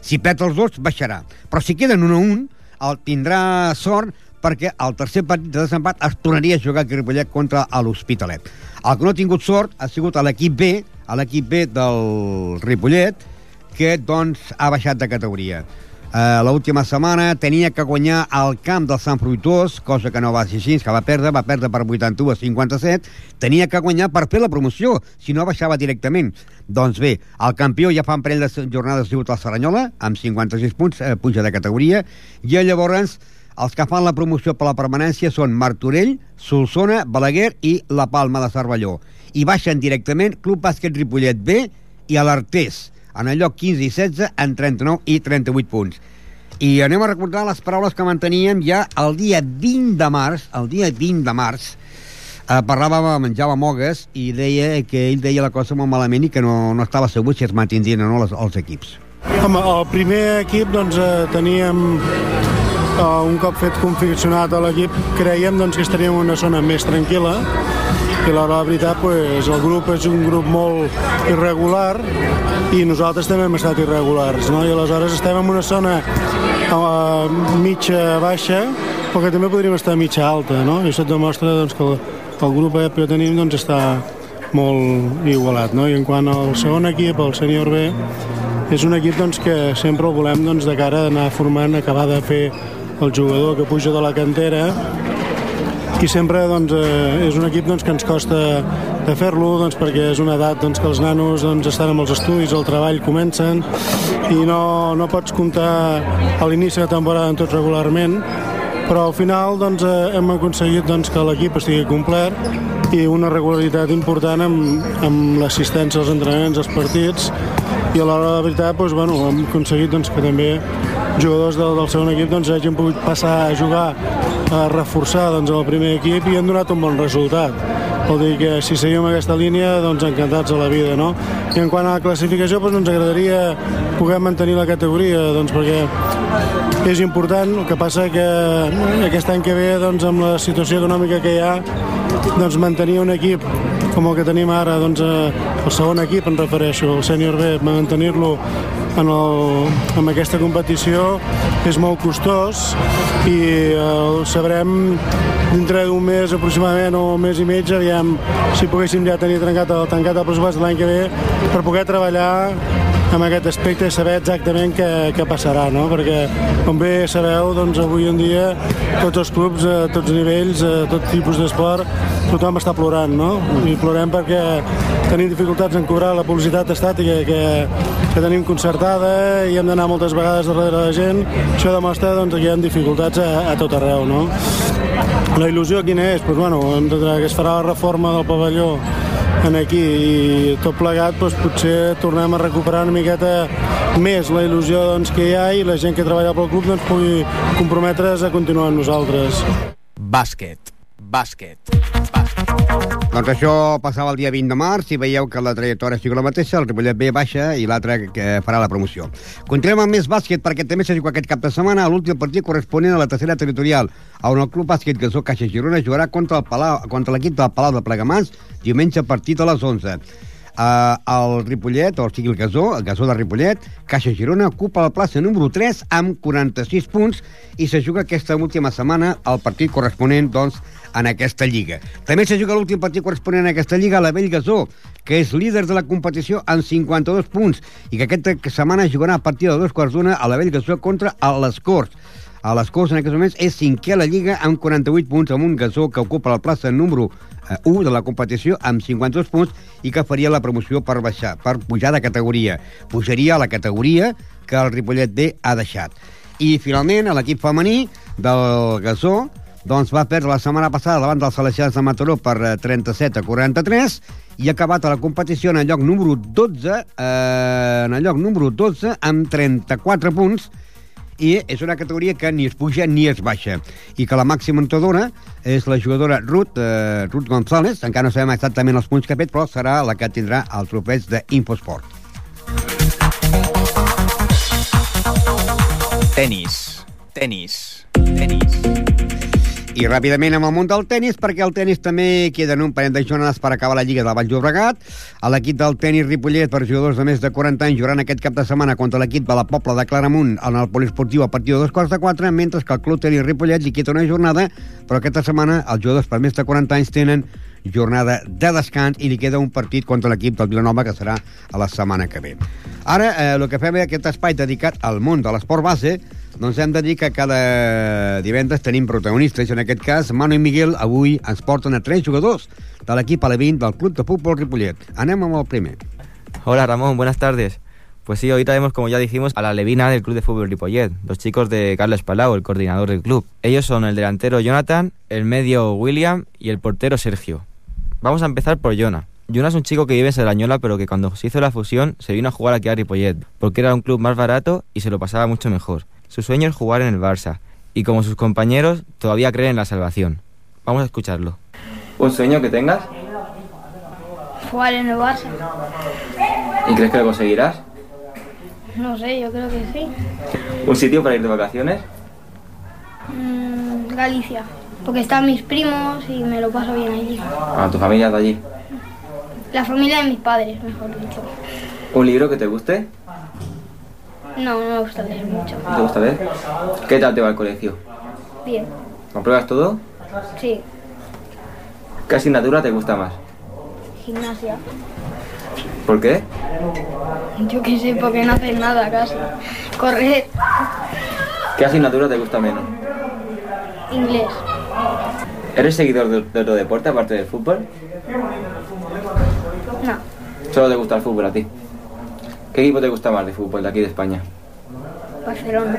Si perd els dos, baixarà. Però si queden 1-1, el tindrà sort perquè el tercer partit de desempat es tornaria a jugar aquí a Ripollet contra l'Hospitalet. El que no ha tingut sort ha sigut a l'equip B, a l'equip B del Ripollet, que doncs ha baixat de categoria. Uh, L'última setmana tenia que guanyar al camp del Sant Fruitós, cosa que no va ser així, que va perdre, va perdre per 81 a 57, tenia que guanyar per fer la promoció, si no baixava directament. Doncs bé, el campió ja fa un parell de jornades sigut el Saranyola, amb 56 punts, eh, puja de categoria, i llavors els que fan la promoció per la permanència són Martorell, Solsona, Balaguer i La Palma de Cervelló. I baixen directament Club Bàsquet Ripollet B i l'Artés, en el lloc 15 i 16 en 39 i 38 punts. I anem a recordar les paraules que manteníem ja el dia 20 de març, el dia 20 de març, eh, parlàvem amb en Jaume Mogues i deia que ell deia la cosa molt malament i que no, no estava segur si es mantindrien o no els, els equips. Home, el primer equip doncs, eh, teníem eh, un cop fet confeccionat a l'equip creiem doncs, que estaríem en una zona més tranquil·la i la veritat pues, el grup és un grup molt irregular i nosaltres també hem estat irregulars no? i aleshores estem en una zona uh, mitja baixa però que també podríem estar mitja alta no? i això et demostra doncs, que el, el grup que tenim doncs, està molt igualat no? i en quant al segon equip, el sènior B és un equip doncs, que sempre el volem doncs, de cara a anar formant, acabar de fer el jugador que puja de la cantera i sempre doncs, eh, és un equip doncs, que ens costa de fer-lo doncs, perquè és una edat doncs, que els nanos doncs, estan amb els estudis, el treball comencen i no, no pots comptar a l'inici de temporada en tots regularment però al final doncs, eh, hem aconseguit doncs, que l'equip estigui complet i una regularitat important amb, amb l'assistència als entrenaments, als partits i a l'hora de la veritat doncs, bueno, hem aconseguit doncs, que també jugadors del, del segon equip doncs, hagin pogut passar a jugar a reforçar doncs, el primer equip i han donat un bon resultat. Vol dir que si seguim aquesta línia, doncs encantats a la vida, no? I en quant a la classificació, doncs ens agradaria poder mantenir la categoria, doncs perquè és important, el que passa que aquest any que ve, doncs amb la situació econòmica que hi ha, doncs mantenir un equip com el que tenim ara, doncs eh, el segon equip em refereixo, el sènior B, mantenir-lo en, el, en aquesta competició és molt costós i el sabrem dintre d'un mes aproximadament o un mes i mig aviam si poguéssim ja tenir tancat el, tancat el pressupost l'any que ve per poder treballar amb aquest aspecte i saber exactament què, què passarà, no? perquè com bé sabeu, doncs avui en dia tots els clubs, a tots nivells, a tot tipus d'esport, tothom està plorant, no? I plorem perquè tenim dificultats en cobrar la publicitat estàtica que, que tenim concertada i hem d'anar moltes vegades darrere de la gent. Això demostra doncs, que hi ha dificultats a, a tot arreu, no? La il·lusió quina és? Pues, bueno, que es farà la reforma del pavelló en aquí i tot plegat doncs, potser tornem a recuperar una miqueta més la il·lusió doncs, que hi ha i la gent que treballa pel club doncs, pugui comprometre's a continuar amb nosaltres. Bàsquet. Bàsquet. Bàsquet. Doncs això passava el dia 20 de març i veieu que la trajectòria sigui la mateixa, el Ripollet B baixa i l'altre que farà la promoció. Continuem amb més bàsquet perquè també s'ha jugat aquest cap de setmana a l'últim partit corresponent a la tercera territorial, on el Club Bàsquet Gasó Caixa Girona jugarà contra l'equip del Palau de Plegamans diumenge a partir de les 11. Uh, el Ripollet, o sigui el Gasó, el Gasó de Ripollet, Caixa Girona, ocupa la plaça número 3 amb 46 punts i se juga aquesta última setmana el partit corresponent, doncs, en aquesta lliga. També se juga l'últim partit corresponent en aquesta lliga a la Vell Gasó, que és líder de la competició amb 52 punts i que aquesta setmana jugarà a partir de dos quarts d'una a la Vell Gasó contra les Corts. A les Corts en aquests moments és cinquè a la Lliga amb 48 punts amb un gasó que ocupa la plaça número 1 de la competició amb 52 punts i que faria la promoció per baixar, per pujar de categoria. Pujaria a la categoria que el Ripollet B ha deixat. I finalment l'equip femení del Gasó doncs va perdre la setmana passada davant dels Salesians de Mataró per 37 a 43 i ha acabat la competició en el lloc número 12 eh, en el lloc número 12 amb 34 punts i és una categoria que ni es puja ni es baixa i que la màxima notadora és la jugadora Ruth, eh, Ruth González encara no sabem exactament els punts que ha fet però serà la que tindrà el trofeig d'Infosport Tenis. Tenis. Tenis. I ràpidament amb el món del tennis, perquè el tennis també queden un parell de jornades per acabar la Lliga del Vall Llobregat. A l'equip del tennis Ripollet, per jugadors de més de 40 anys, jugaran aquest cap de setmana contra l'equip de la Pobla de Claramunt en el poliesportiu a partir de dos quarts de quatre, mentre que el club tennis Ripollet li quita una jornada, però aquesta setmana els jugadors per més de 40 anys tenen jornada de descans i li queda un partit contra l'equip del Vilanova que serà a la setmana que ve. Ara, eh, el que fem és aquest espai dedicat al món de l'esport base, doncs hem de dir que cada divendres tenim protagonistes. En aquest cas, Manu i Miguel avui ens porten a tres jugadors de l'equip alevint del Club de Futbol Ripollet. Anem amb el primer. Hola Ramón, buenas tardes. Pues sí, hoy traemos, como ya dijimos, a la Levina del Club de Fútbol Ripollet, los chicos de Carlos Palau, el coordinador del club. Ellos son el delantero Jonathan, el medio William y el portero Sergio. Vamos a empezar por Jonah. Jonah es un chico que vive en Serañola, pero que cuando se hizo la fusión se vino a jugar aquí a Ripollet, porque era un club más barato y se lo pasaba mucho mejor. Su sueño es jugar en el Barça, y como sus compañeros, todavía cree en la salvación. Vamos a escucharlo. ¿Un sueño que tengas? Jugar en el Barça. ¿Y crees que lo conseguirás? No sé, yo creo que sí. ¿Un sitio para ir de vacaciones? Mm, Galicia. Porque están mis primos y me lo paso bien allí. Ah, tu familia de allí. La familia de mis padres, mejor dicho. ¿Un libro que te guste? No, no me gusta leer mucho. ¿Te gusta leer? ¿Qué tal te va el colegio? Bien, ¿Compruebas todo? sí. ¿Qué asignatura te gusta más? Gimnasia. ¿Por qué? Yo qué sé, porque no haces nada casi. Correr, ¿Qué asignatura te gusta menos? inglés. ¿Eres seguidor de, de otro deporte aparte del fútbol? No, Solo te gusta el fútbol a ti. ¿Qué equipo te gusta más de fútbol de aquí de España? Barcelona.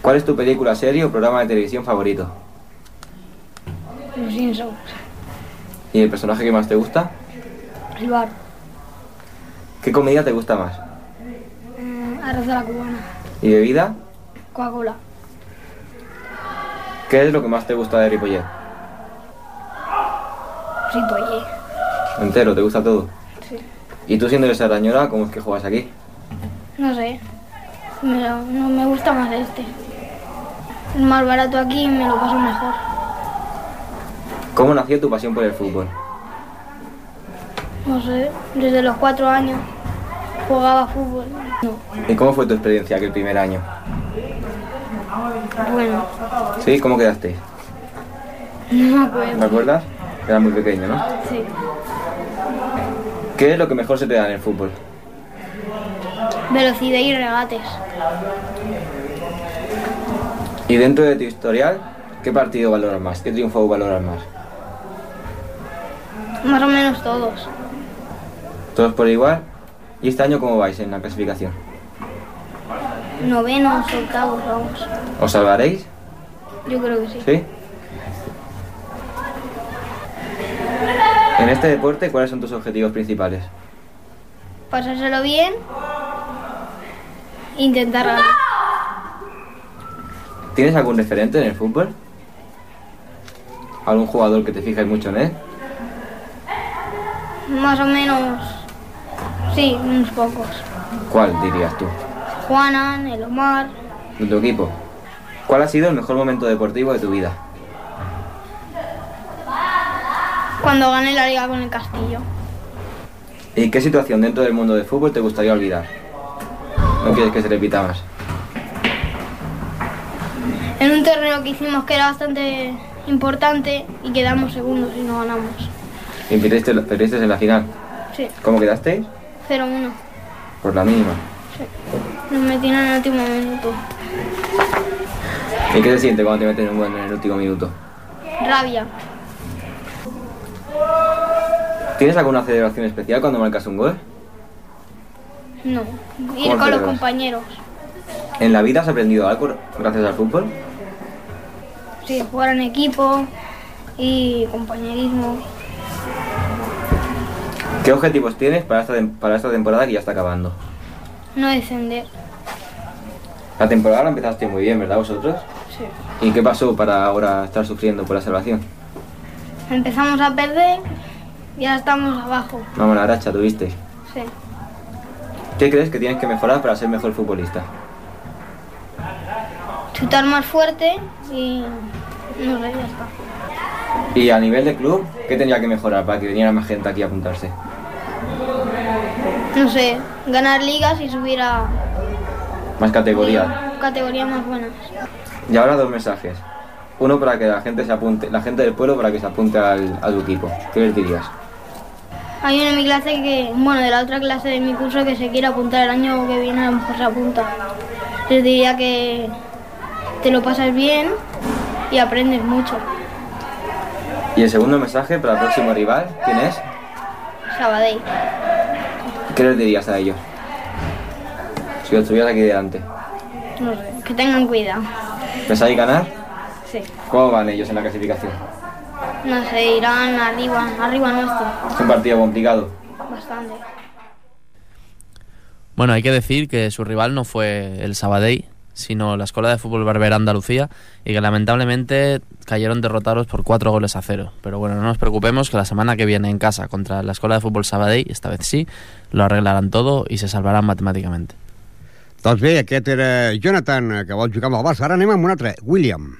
¿Cuál es tu película, serie o programa de televisión favorito? Los Simpsons. ¿Y el personaje que más te gusta? El bar. ¿Qué comida te gusta más? Mm, arroz de la cubana. ¿Y bebida? Coca-Cola. ¿Qué es lo que más te gusta de Ripollet? Ripollé. Entero, ¿te gusta todo? ¿Y tú siendo de Sarañola, cómo es que juegas aquí? No sé. No me gusta más este. Es más barato aquí y me lo paso mejor. ¿Cómo nació tu pasión por el fútbol? No sé, desde los cuatro años jugaba fútbol. No, ¿Y cómo fue tu experiencia aquel primer año? bueno, ¿Sí? ¿Cómo quedaste? no me ¿Me acuerdo. acuerdas? Era muy pequeño, ¿no? Sí. ¿Qué es lo que mejor se te da en el fútbol? Velocidad y regates. Y dentro de tu historial, ¿qué partido valoras más? ¿Qué triunfo valoras más? Más o menos todos. ¿Todos por igual? ¿Y este año cómo vais en la clasificación? Novenos, octavos, vamos. ¿Os salvaréis? Yo creo que sí. ¿Sí? En este deporte, ¿cuáles son tus objetivos principales? Pasárselo bien. Intentar ganar. ¿Tienes algún referente en el fútbol? ¿Algún jugador que te fijes mucho en él? Más o menos. Sí, unos pocos. ¿Cuál dirías tú? Juanan, el Omar. ¿De tu equipo? ¿Cuál ha sido el mejor momento deportivo de tu vida? Cuando gané la liga con el Castillo. ¿Y qué situación dentro del mundo del fútbol te gustaría olvidar? ¿No quieres que se repita más? En un torneo que hicimos que era bastante importante y quedamos segundos y no ganamos. ¿Y perdiste, perdiste en la final? Sí, ¿Cómo quedasteis? 0-1. Por la mínima. Nos metieron en el último minuto. ¿Y qué se siente cuando te meten un gol en el último minuto? Rabia. ¿Tienes alguna celebración especial cuando marcas un gol? No. Ir ¿Cómo con los compañeros. ¿En la vida has aprendido algo gracias al fútbol? Sí, jugar en equipo y compañerismo. ¿Qué objetivos tienes para esta, para esta temporada que ya está acabando? No descender. La temporada la empezaste muy bien, ¿verdad vosotros? Sí. ¿Y qué pasó para ahora estar sufriendo por la salvación? Empezamos a perder y ahora estamos abajo. Una buena racha tuviste. Sí. ¿Qué crees que tienes que mejorar para ser mejor futbolista? Chutar más fuerte y No sé, ya está. Y a nivel de club, ¿qué tendría que mejorar para que viniera más gente aquí a apuntarse? No sé, ganar ligas y subir a Más categorías. categorías más buenas. Y ahora dos mensajes. Uno para que la gente se apunte, la gente del pueblo para que se apunte al, a tu equipo. ¿Qué les dirías? Hay uno en mi clase que, bueno, de la otra clase de mi curso que se quiere apuntar el año que viene, a lo mejor se apunta. Les diría que te lo pasas bien y aprendes mucho. Y el segundo mensaje para el próximo rival, ¿quién es? Sabadell. ¿Qué les dirías a ellos? Si los estuvieras aquí delante. No sé, que tengan cuidado. ¿Pensáis ganar? Sí. ¿Cómo van ellos en la clasificación? No sé, irán arriba, arriba nuestro. Es un partido complicado. Bastante. Bueno, hay que decir que su rival no fue el Sabadell, sino la Escuela de Fútbol Barbera Andalucía, y que lamentablemente cayeron derrotados por cuatro goles a cero. Pero bueno, no nos preocupemos que la semana que viene en casa contra la Escuela de Fútbol Sabadell, esta vez sí, lo arreglarán todo y se salvarán matemáticamente. Doncs bé, aquest era Jonathan, que vol jugar amb el Barça. Ara anem amb un altre, William.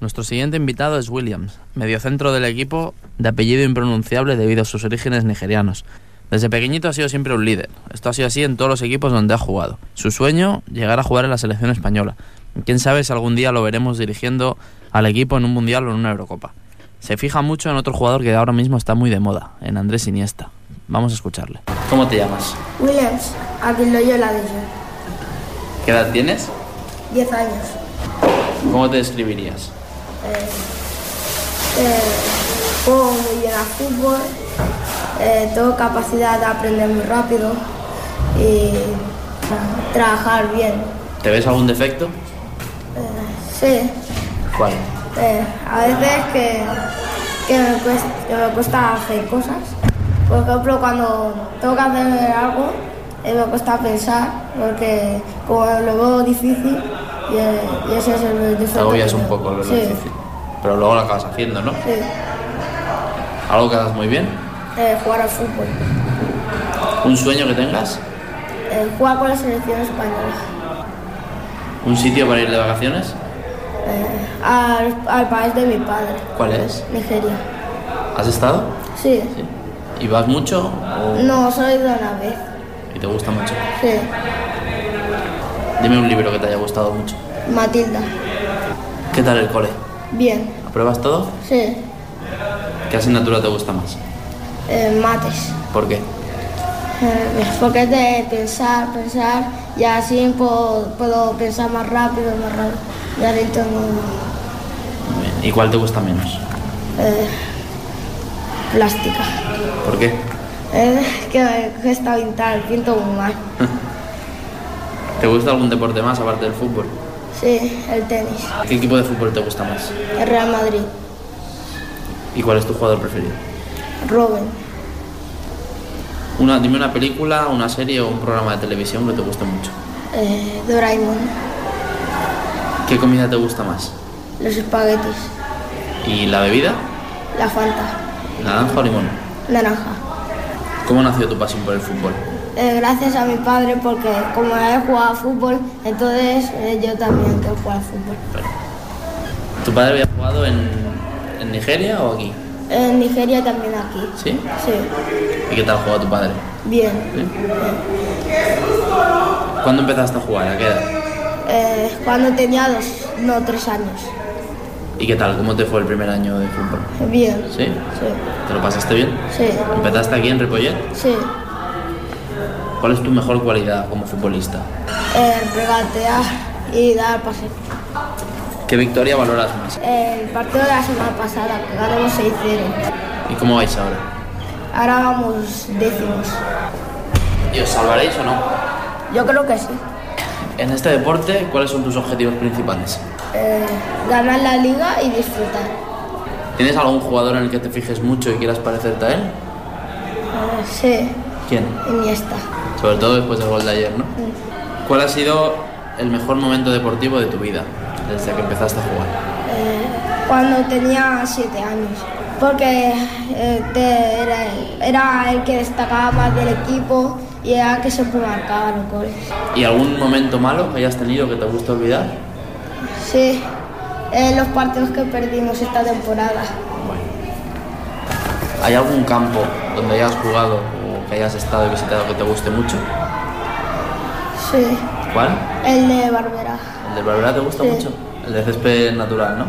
Nuestro siguiente invitado es Williams, mediocentro del equipo de apellido impronunciable debido a sus orígenes nigerianos. Desde pequeñito ha sido siempre un líder. Esto ha sido así en todos los equipos donde ha jugado. Su sueño, llegar a jugar en la selección española. Quién sabe si algún día lo veremos dirigiendo al equipo en un mundial o en una Eurocopa. Se fija mucho en otro jugador que ahora mismo está muy de moda, en Andrés Iniesta. Vamos a escucharle. ¿Cómo te llamas? Williams, Aquiloyola de. ¿Qué edad tienes? 10 años. ¿Cómo te describirías? Eh, eh, juego muy bien al fútbol, eh, tengo capacidad de aprender muy rápido y tra- trabajar bien. ¿Te ves algún defecto? Sí, ¿Cuál? eh, a veces que, que, me cuesta, que me cuesta hacer cosas. Por ejemplo, cuando tengo que hacer algo, eh, me cuesta pensar porque como lo veo difícil y, eh, y ese es el defecto. Te agobias que un poco, lo Sí, difícil. Pero luego lo acabas haciendo, ¿no? sí. ¿Algo que hagas muy bien? Eh, jugar al fútbol. ¿Un sueño que tengas? Eh, jugar con la selección española. ¿Un sitio para ir de vacaciones? Eh, al, al país de mi padre, ¿Cuál es? Nigeria. ¿Has estado? Sí. ¿Y vas mucho o- No, solo he ido una vez. y te gusta mucho? Sí. Dime un libro que te haya gustado mucho. Matilda. ¿Qué tal el cole? Bien. ¿Apruebas todo? Sí. ¿Qué asignatura te gusta más? Eh, mates. ¿Por qué? Eh, porque es de pensar, pensar y así puedo, puedo pensar más rápido, más rápido. Y así tengo Muy bien. ¿Y cuál te gusta menos? eh, plástica. ¿Por qué? Eh, que, que está pintar, pinto muy mal. ¿Te gusta algún deporte más aparte del fútbol? Sí, el tenis. ¿Qué equipo de fútbol te gusta más? El Real Madrid. ¿Y cuál es tu jugador preferido? Robin. Una, dime una película, una serie o un programa de televisión que te guste mucho. Eh, Doraemon. ¿Qué comida te gusta más? Los espaguetis. ¿Y la bebida? La Fanta. ¿Naranja o limón? Naranja. ¿Cómo nació tu pasión por el fútbol? Eh, gracias a mi padre porque como él jugaba fútbol, entonces eh, yo también quiero jugar fútbol. ¿Tu padre había jugado en, en Nigeria o aquí? En Nigeria también aquí. ¿Sí? Sí, ¿Y qué tal juega tu padre? bien. ¿Cuándo empezaste a jugar? ¿A qué edad? Eh, cuando tenía dos, no, tres años. ¿Y qué tal? ¿Cómo te fue el primer año de fútbol? Bien. ¿Sí? Sí, ¿Te lo pasaste bien? sí, ¿Empezaste aquí en Ripollet? sí. ¿Cuál es tu mejor cualidad como futbolista? Eh, regatear y dar pase. ¿Qué victoria valoras más? El partido de la semana pasada, que ganamos 6-0. ¿Y cómo vais ahora? Ahora vamos décimos. ¿Y os salvaréis o no? Yo creo que sí. En este deporte, ¿cuáles son tus objetivos principales? Eh, ganar la liga y disfrutar. ¿Tienes algún jugador en el que te fijes mucho y quieras parecerte a él? Eh, sí, ¿Quién? Iniesta. Sobre todo después del gol de ayer, ¿no? ¿Cuál ha sido el mejor momento deportivo de tu vida desde que empezaste a jugar? Eh, cuando tenía siete años. Porque eh, te- era, era el que destacaba más del equipo y era el que siempre marcaba los goles. ¿Y algún momento malo que hayas tenido que te guste olvidar? Sí, eh, los partidos que perdimos esta temporada. ¿Hay algún campo donde hayas jugado que hayas estado y visitado que te guste mucho? Sí, ¿Cuál? el de Barbera. ¿El del Barberá te gusta Sí. mucho? El de césped natural, ¿no?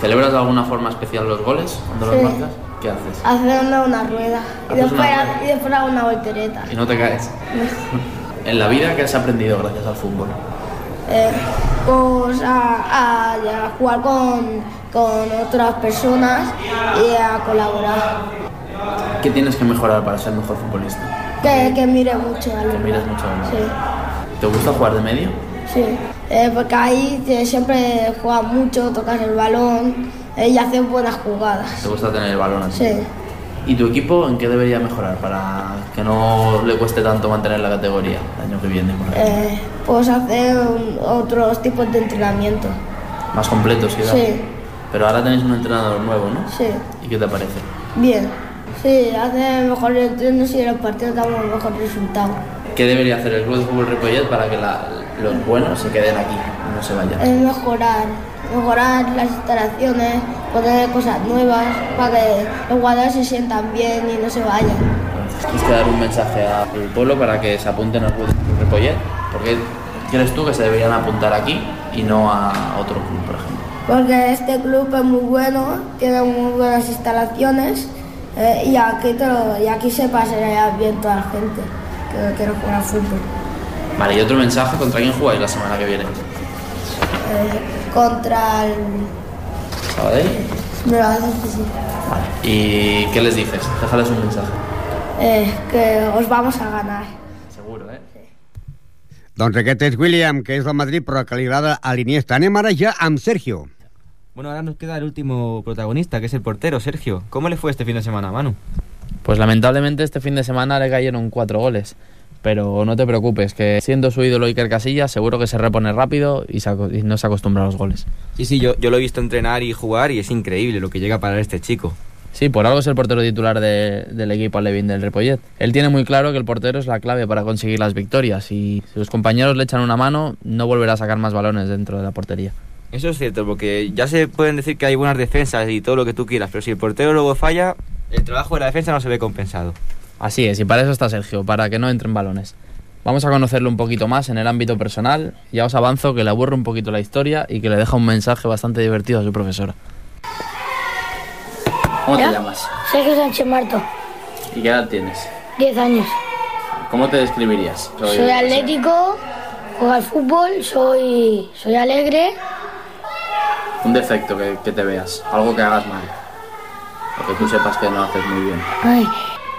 ¿Celebras de alguna forma especial los goles cuando Sí. los marcas? ¿Qué haces? Haciendo una rueda y después, una rueda. y después hago una voltereta. Y no te caes. En la vida, ¿qué has aprendido gracias al fútbol? Eh, pues a, a- a jugar con, con otras personas y a colaborar. ¿Qué tienes que mejorar para ser mejor futbolista? Que, que mire mucho al Que mires mucho al Sí, ¿Te gusta jugar de medio? sí. Eh, porque ahí te- siempre juegas mucho, tocas el balón eh, y haces buenas jugadas. ¿Te gusta tener el balón así? Sí. ¿Y tu equipo en qué debería mejorar para que no le cueste tanto mantener la categoría el año que viene? por? Eh, pues hacer un- otros tipos de entrenamiento. Más completos, quizás. Sí, Pero ahora tenéis un entrenador nuevo, ¿no? sí. ¿Y qué te parece? Bien. Sí, hace mejores entrenos y en los partidos damos mejor resultado. ¿Qué debería hacer el Club de Fútbol Ripollet para que la- los buenos se queden aquí y no se vayan? Es mejorar, mejorar las instalaciones, poner cosas nuevas para que los jugadores se sientan bien y no se vayan. Tienes que dar un mensaje al pueblo para que se apunten al Club de Fútbol Ripollet. ¿Por qué crees tú que se deberían apuntar aquí y no a otro club, por ejemplo? Porque este club es muy bueno, tiene muy buenas instalaciones eh, y, aquí te lo- y aquí se pasaría bien toda la gente que quiere jugar al fútbol. Vale, y otro mensaje, ¿contra quién jugáis la semana que viene? Eh, contra el... ¿Sabadell? Me lo haces que sí. ¿Y qué les dices? Déjales un mensaje. Eh, que os vamos a ganar. Seguro, ¿eh? Doncs aquest és William, que és del Madrid, però que li agrada a l'Iniesta. Anem ara ja amb Sergio. Bueno, ahora nos queda el último protagonista, que es el portero, Sergio. ¿Cómo le fue este fin de semana, Manu? Pues lamentablemente este fin de semana le cayeron cuatro goles. Pero no te preocupes, que siendo su ídolo Iker Casillas, seguro que se repone rápido y, se aco- y no se acostumbra a los goles. Sí, sí, yo, yo lo he visto entrenar y jugar y es increíble lo que llega a parar este chico. Sí, por algo es el portero titular de- del equipo Levin del Repollet. Él tiene muy claro que el portero es la clave para conseguir las victorias y si sus compañeros le echan una mano, no volverá a sacar más balones dentro de la portería. Eso es cierto, porque ya se pueden decir que hay buenas defensas y todo lo que tú quieras, pero si el portero luego falla, el trabajo de la defensa no se ve compensado. Así es, y para eso está Sergio, para que no entren balones. Vamos a conocerlo un poquito más en el ámbito personal. Ya os avanzo que le aburre un poquito la historia y que le deja un mensaje bastante divertido a su profesora. ¿Cómo ¿Ya? te llamas? Sergio Sánchez Marto, ¿Y qué edad tienes? 10 años. ¿Cómo te describirías? Soy atlético, juego al fútbol, soy, soy alegre. Un defecto que, que te veas, algo que hagas mal. O que tú sepas que no haces muy bien. Ay,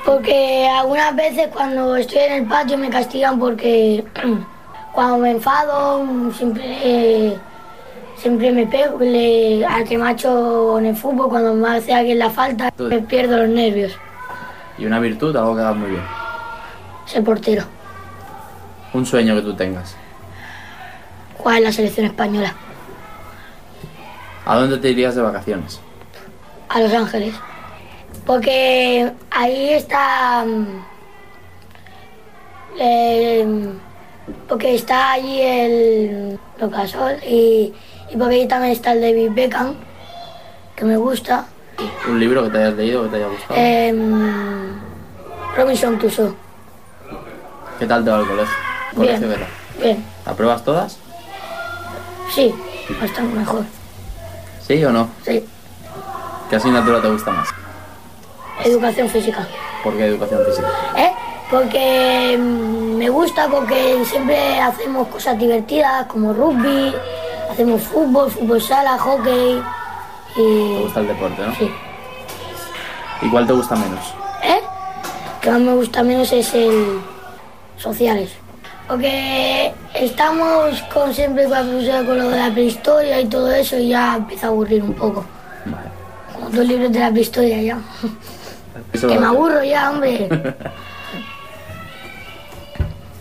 porque algunas veces cuando estoy en el patio me castigan porque cuando me enfado siempre, siempre me pego le- al que hecho en el fútbol cuando me hace alguien la falta me pierdo los nervios. Y una virtud, algo que hagas muy bien. Ser portero, Un sueño que tú tengas. jugar en la selección española, ¿A dónde te irías de vacaciones? a Los Ángeles. Porque ahí está... mm, eh, porque está allí el Locasol y, y porque ahí también está el David Beckham, que me gusta. Un libro que te hayas leído, que te haya gustado. Em, Robinson Crusoe. ¿Qué tal te va el colegio? Bien. ¿Colegio qué tal? Bien, ¿Apruebas todas? sí, bastante mejor. ¿Sí o no? Sí, ¿Qué asignatura te gusta más? educación física. ¿Por qué educación física? ¿Eh? Porque mm, me gusta porque siempre hacemos cosas divertidas como rugby, hacemos fútbol, fútbol sala, hockey Te y... gusta el deporte, ¿no? Sí. ¿Y cuál te gusta menos? ¿Eh? Que más me gusta menos es el sociales. Porque estamos con siempre con, con lo de la prehistoria y todo eso y ya empieza a aburrir un poco. Como dos libros de la prehistoria ya. Eso- Que me aburro ya, hombre.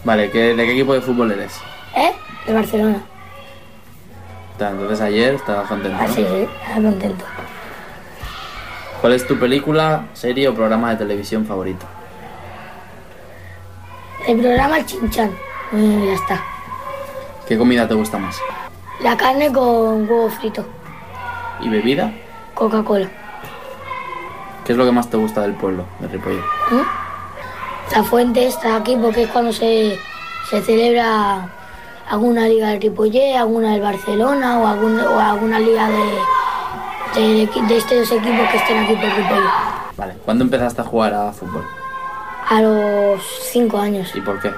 Vale, ¿qué- ¿de qué equipo de fútbol eres? ¿Eh? De Barcelona. Entonces ayer estabas contento, ¿no? Así, sí, está contento. ¿Cuál es tu película, serie o programa de televisión favorito? El programa El Chinchan. ya está. ¿Qué comida te gusta más? La carne con huevo frito. ¿Y bebida? Coca-Cola. ¿Qué es lo que más te gusta del pueblo, de Ripollet? ¿Mm? La fuente está aquí porque es cuando se, se celebra alguna liga del Ripollet, alguna del Barcelona o, algún- o alguna liga de, de, de estos equipos que estén aquí por Ripollet. Vale. ¿Cuándo empezaste a jugar a fútbol? A los cinco años. ¿Y por qué?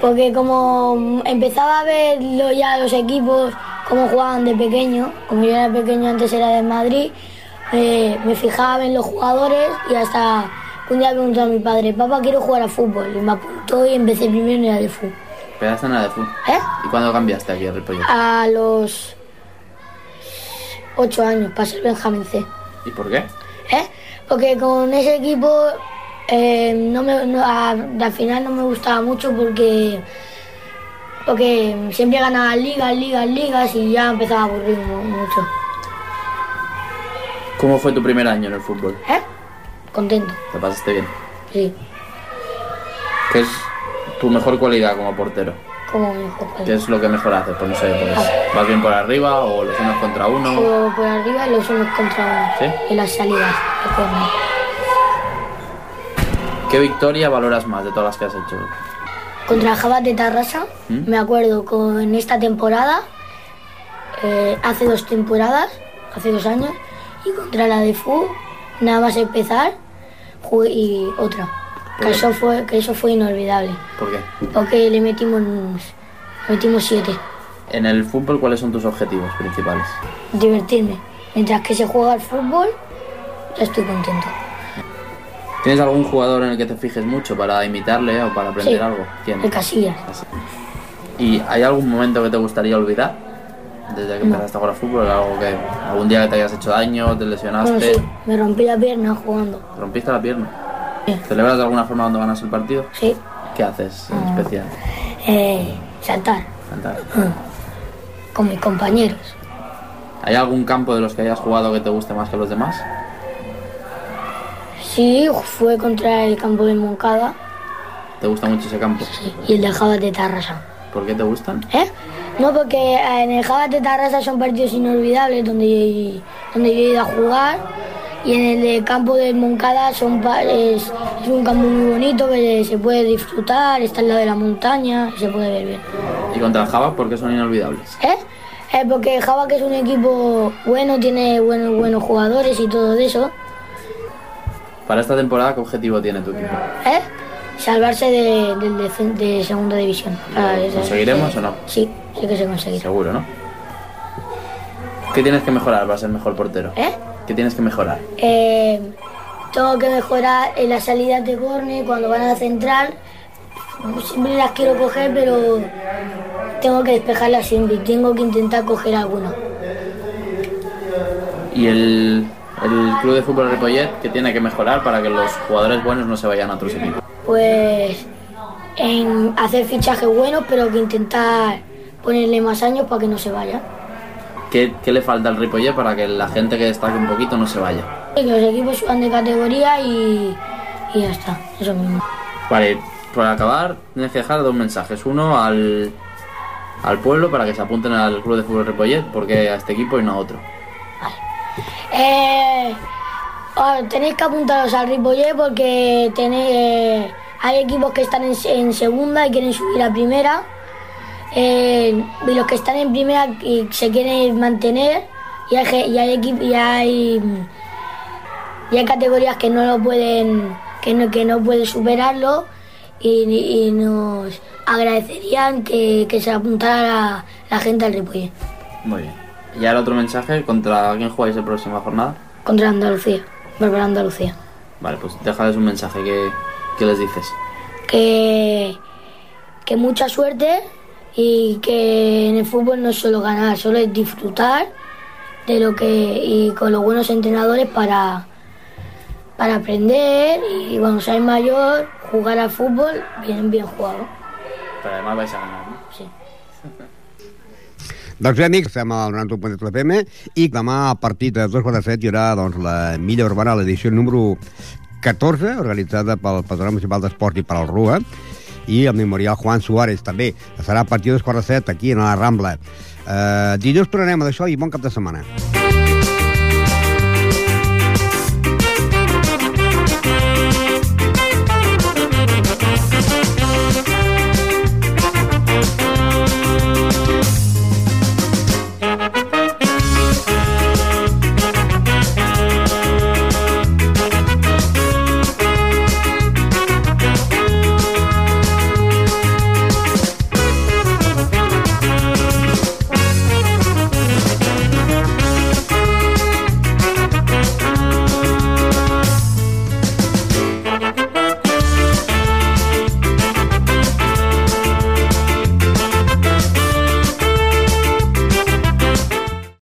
Porque como empezaba a ver lo- ya los equipos, cómo jugaban de pequeño, como yo era pequeño antes era de Madrid, eh, me fijaba en los jugadores y hasta un día preguntó a mi padre, papá quiero jugar a fútbol. Y me apuntó y empecé primero en el de fútbol. Empezaste en la de fútbol. ¿Eh? ¿Y cuándo cambiaste aquí a Ripollet? A los ocho años, para ser Benjamín C. ¿Y por qué? ¿Eh? Porque con ese equipo eh, no me, no- a- al final no me gustaba mucho porque porque siempre ganaba ligas, ligas, ligas y ya empezaba a aburrir mu- mucho. ¿Cómo fue tu primer año en el fútbol? ¿Eh? Contento, ¿Te pasaste bien? sí, ¿Qué es tu mejor cualidad como portero? como mejor. ¿Qué es lo que mejor haces? Pues no sé, pues, ¿vas bien por arriba o los unos contra uno? Por arriba y los unos contra uno. ¿Sí? Y las salidas de. ¿Qué victoria valoras más de todas las que has hecho? Contra Jabas de Tarrasa, ¿Mm? me acuerdo con esta temporada, eh, hace dos temporadas, hace dos años, y contra la de FU, nada más empezar, jugué y otra. ¿Por Que eso, fue, que eso fue inolvidable, ¿Por qué? porque le metimos, le metimos siete. En el fútbol, ¿cuáles son tus objetivos principales? Divertirme. Mientras que se juega al fútbol, ya estoy contento. ¿Tienes algún jugador en el que te fijes mucho para imitarle o para aprender Sí, algo? ¿Quién? el Casillas. ¿Y hay algún momento que te gustaría olvidar? Desde que No. empezaste a jugar al fútbol, algo que algún día que te hayas hecho daño, te lesionaste, Bueno, sí, me rompí la pierna jugando. te rompiste la pierna. ¿Celebras de alguna forma cuando ganas el partido? Sí. ¿Qué haces en Ah. especial? Eh, saltar Cantar. con mis compañeros. ¿Hay algún campo de los que hayas jugado que te guste más que los demás? Sí, fue contra el campo de Moncada ¿Te gusta mucho ese campo? y el de Jabas de Tarrasa. ¿Por qué te gustan? ¿Eh? No, porque en el Jabas de Tarrasa son partidos inolvidables donde, donde yo he ido a jugar y en el de campo de Moncada son, es, es un campo muy bonito que se puede disfrutar, está al lado de la montaña y se puede ver bien. ¿Y contra el Java por qué son inolvidables? ¿Eh? Eh, porque Java que es un equipo bueno, tiene buenos, buenos jugadores y todo eso. Para esta temporada, ¿qué objetivo tiene tu equipo? ¿Eh? Salvarse de, segunda división. Ah, ¿Conseguiremos o no? Sí, sí que se conseguirá. Seguro, ¿no? ¿Qué tienes que mejorar para ser mejor portero? ¿Eh? ¿Qué tienes que mejorar? Eh, tengo que mejorar en las salidas de córner cuando van a central. Siempre las quiero coger, pero tengo que despejarlas siempre. Tengo que intentar coger alguna. ¿Y el, el club de fútbol Ripollet qué tiene que mejorar para que los jugadores buenos no se vayan a otros equipos? Pues en hacer fichajes buenos, pero que intentar ponerle más años para que no se vaya. ¿Qué, qué le falta al Ripollet para que la gente que destaque un poquito no se vaya? Que los equipos suban de categoría y, y ya está, eso mismo. Vale, para acabar, tienes que dejar dos mensajes. Uno al, al pueblo para que se apunten al club de fútbol Ripollet, porque a este equipo y no a otro. Eh, tenéis que apuntaros al Ripollet porque tenéis, eh, hay equipos que están en, segunda y quieren subir a primera. Eh, y los que están en primera y se quieren mantener. Y hay, y y hay, y hay categorías que no lo pueden, que no, que no pueden superarlo. Y, nos agradecerían que, que se apuntara la gente al Ripollet Muy bien. Y ahora otro mensaje, ¿contra quién jugáis la próxima jornada? contra Andalucía, Bárbara Andalucía. Vale, pues déjales un mensaje, ¿qué, qué les dices? que, que mucha suerte y que en el fútbol no es solo ganar, solo es disfrutar de lo que y con los buenos entrenadores para, para aprender y cuando seas mayor jugar al fútbol bien, bien jugado. Pero además vais a ganar, ¿no? Doncs bé, amics, estem al 91.3 FM i demà a partir de 2 quarts de set hi haurà doncs, la Milla Urbana, l'edició número 14, organitzada pel Patronat Municipal d'Esport i per al RUA, i el memorial Juan Suárez també. Serà a partir de 2 quarts de set aquí a la Rambla. Uh, dilluns tornarem a d'això i bon cap de setmana.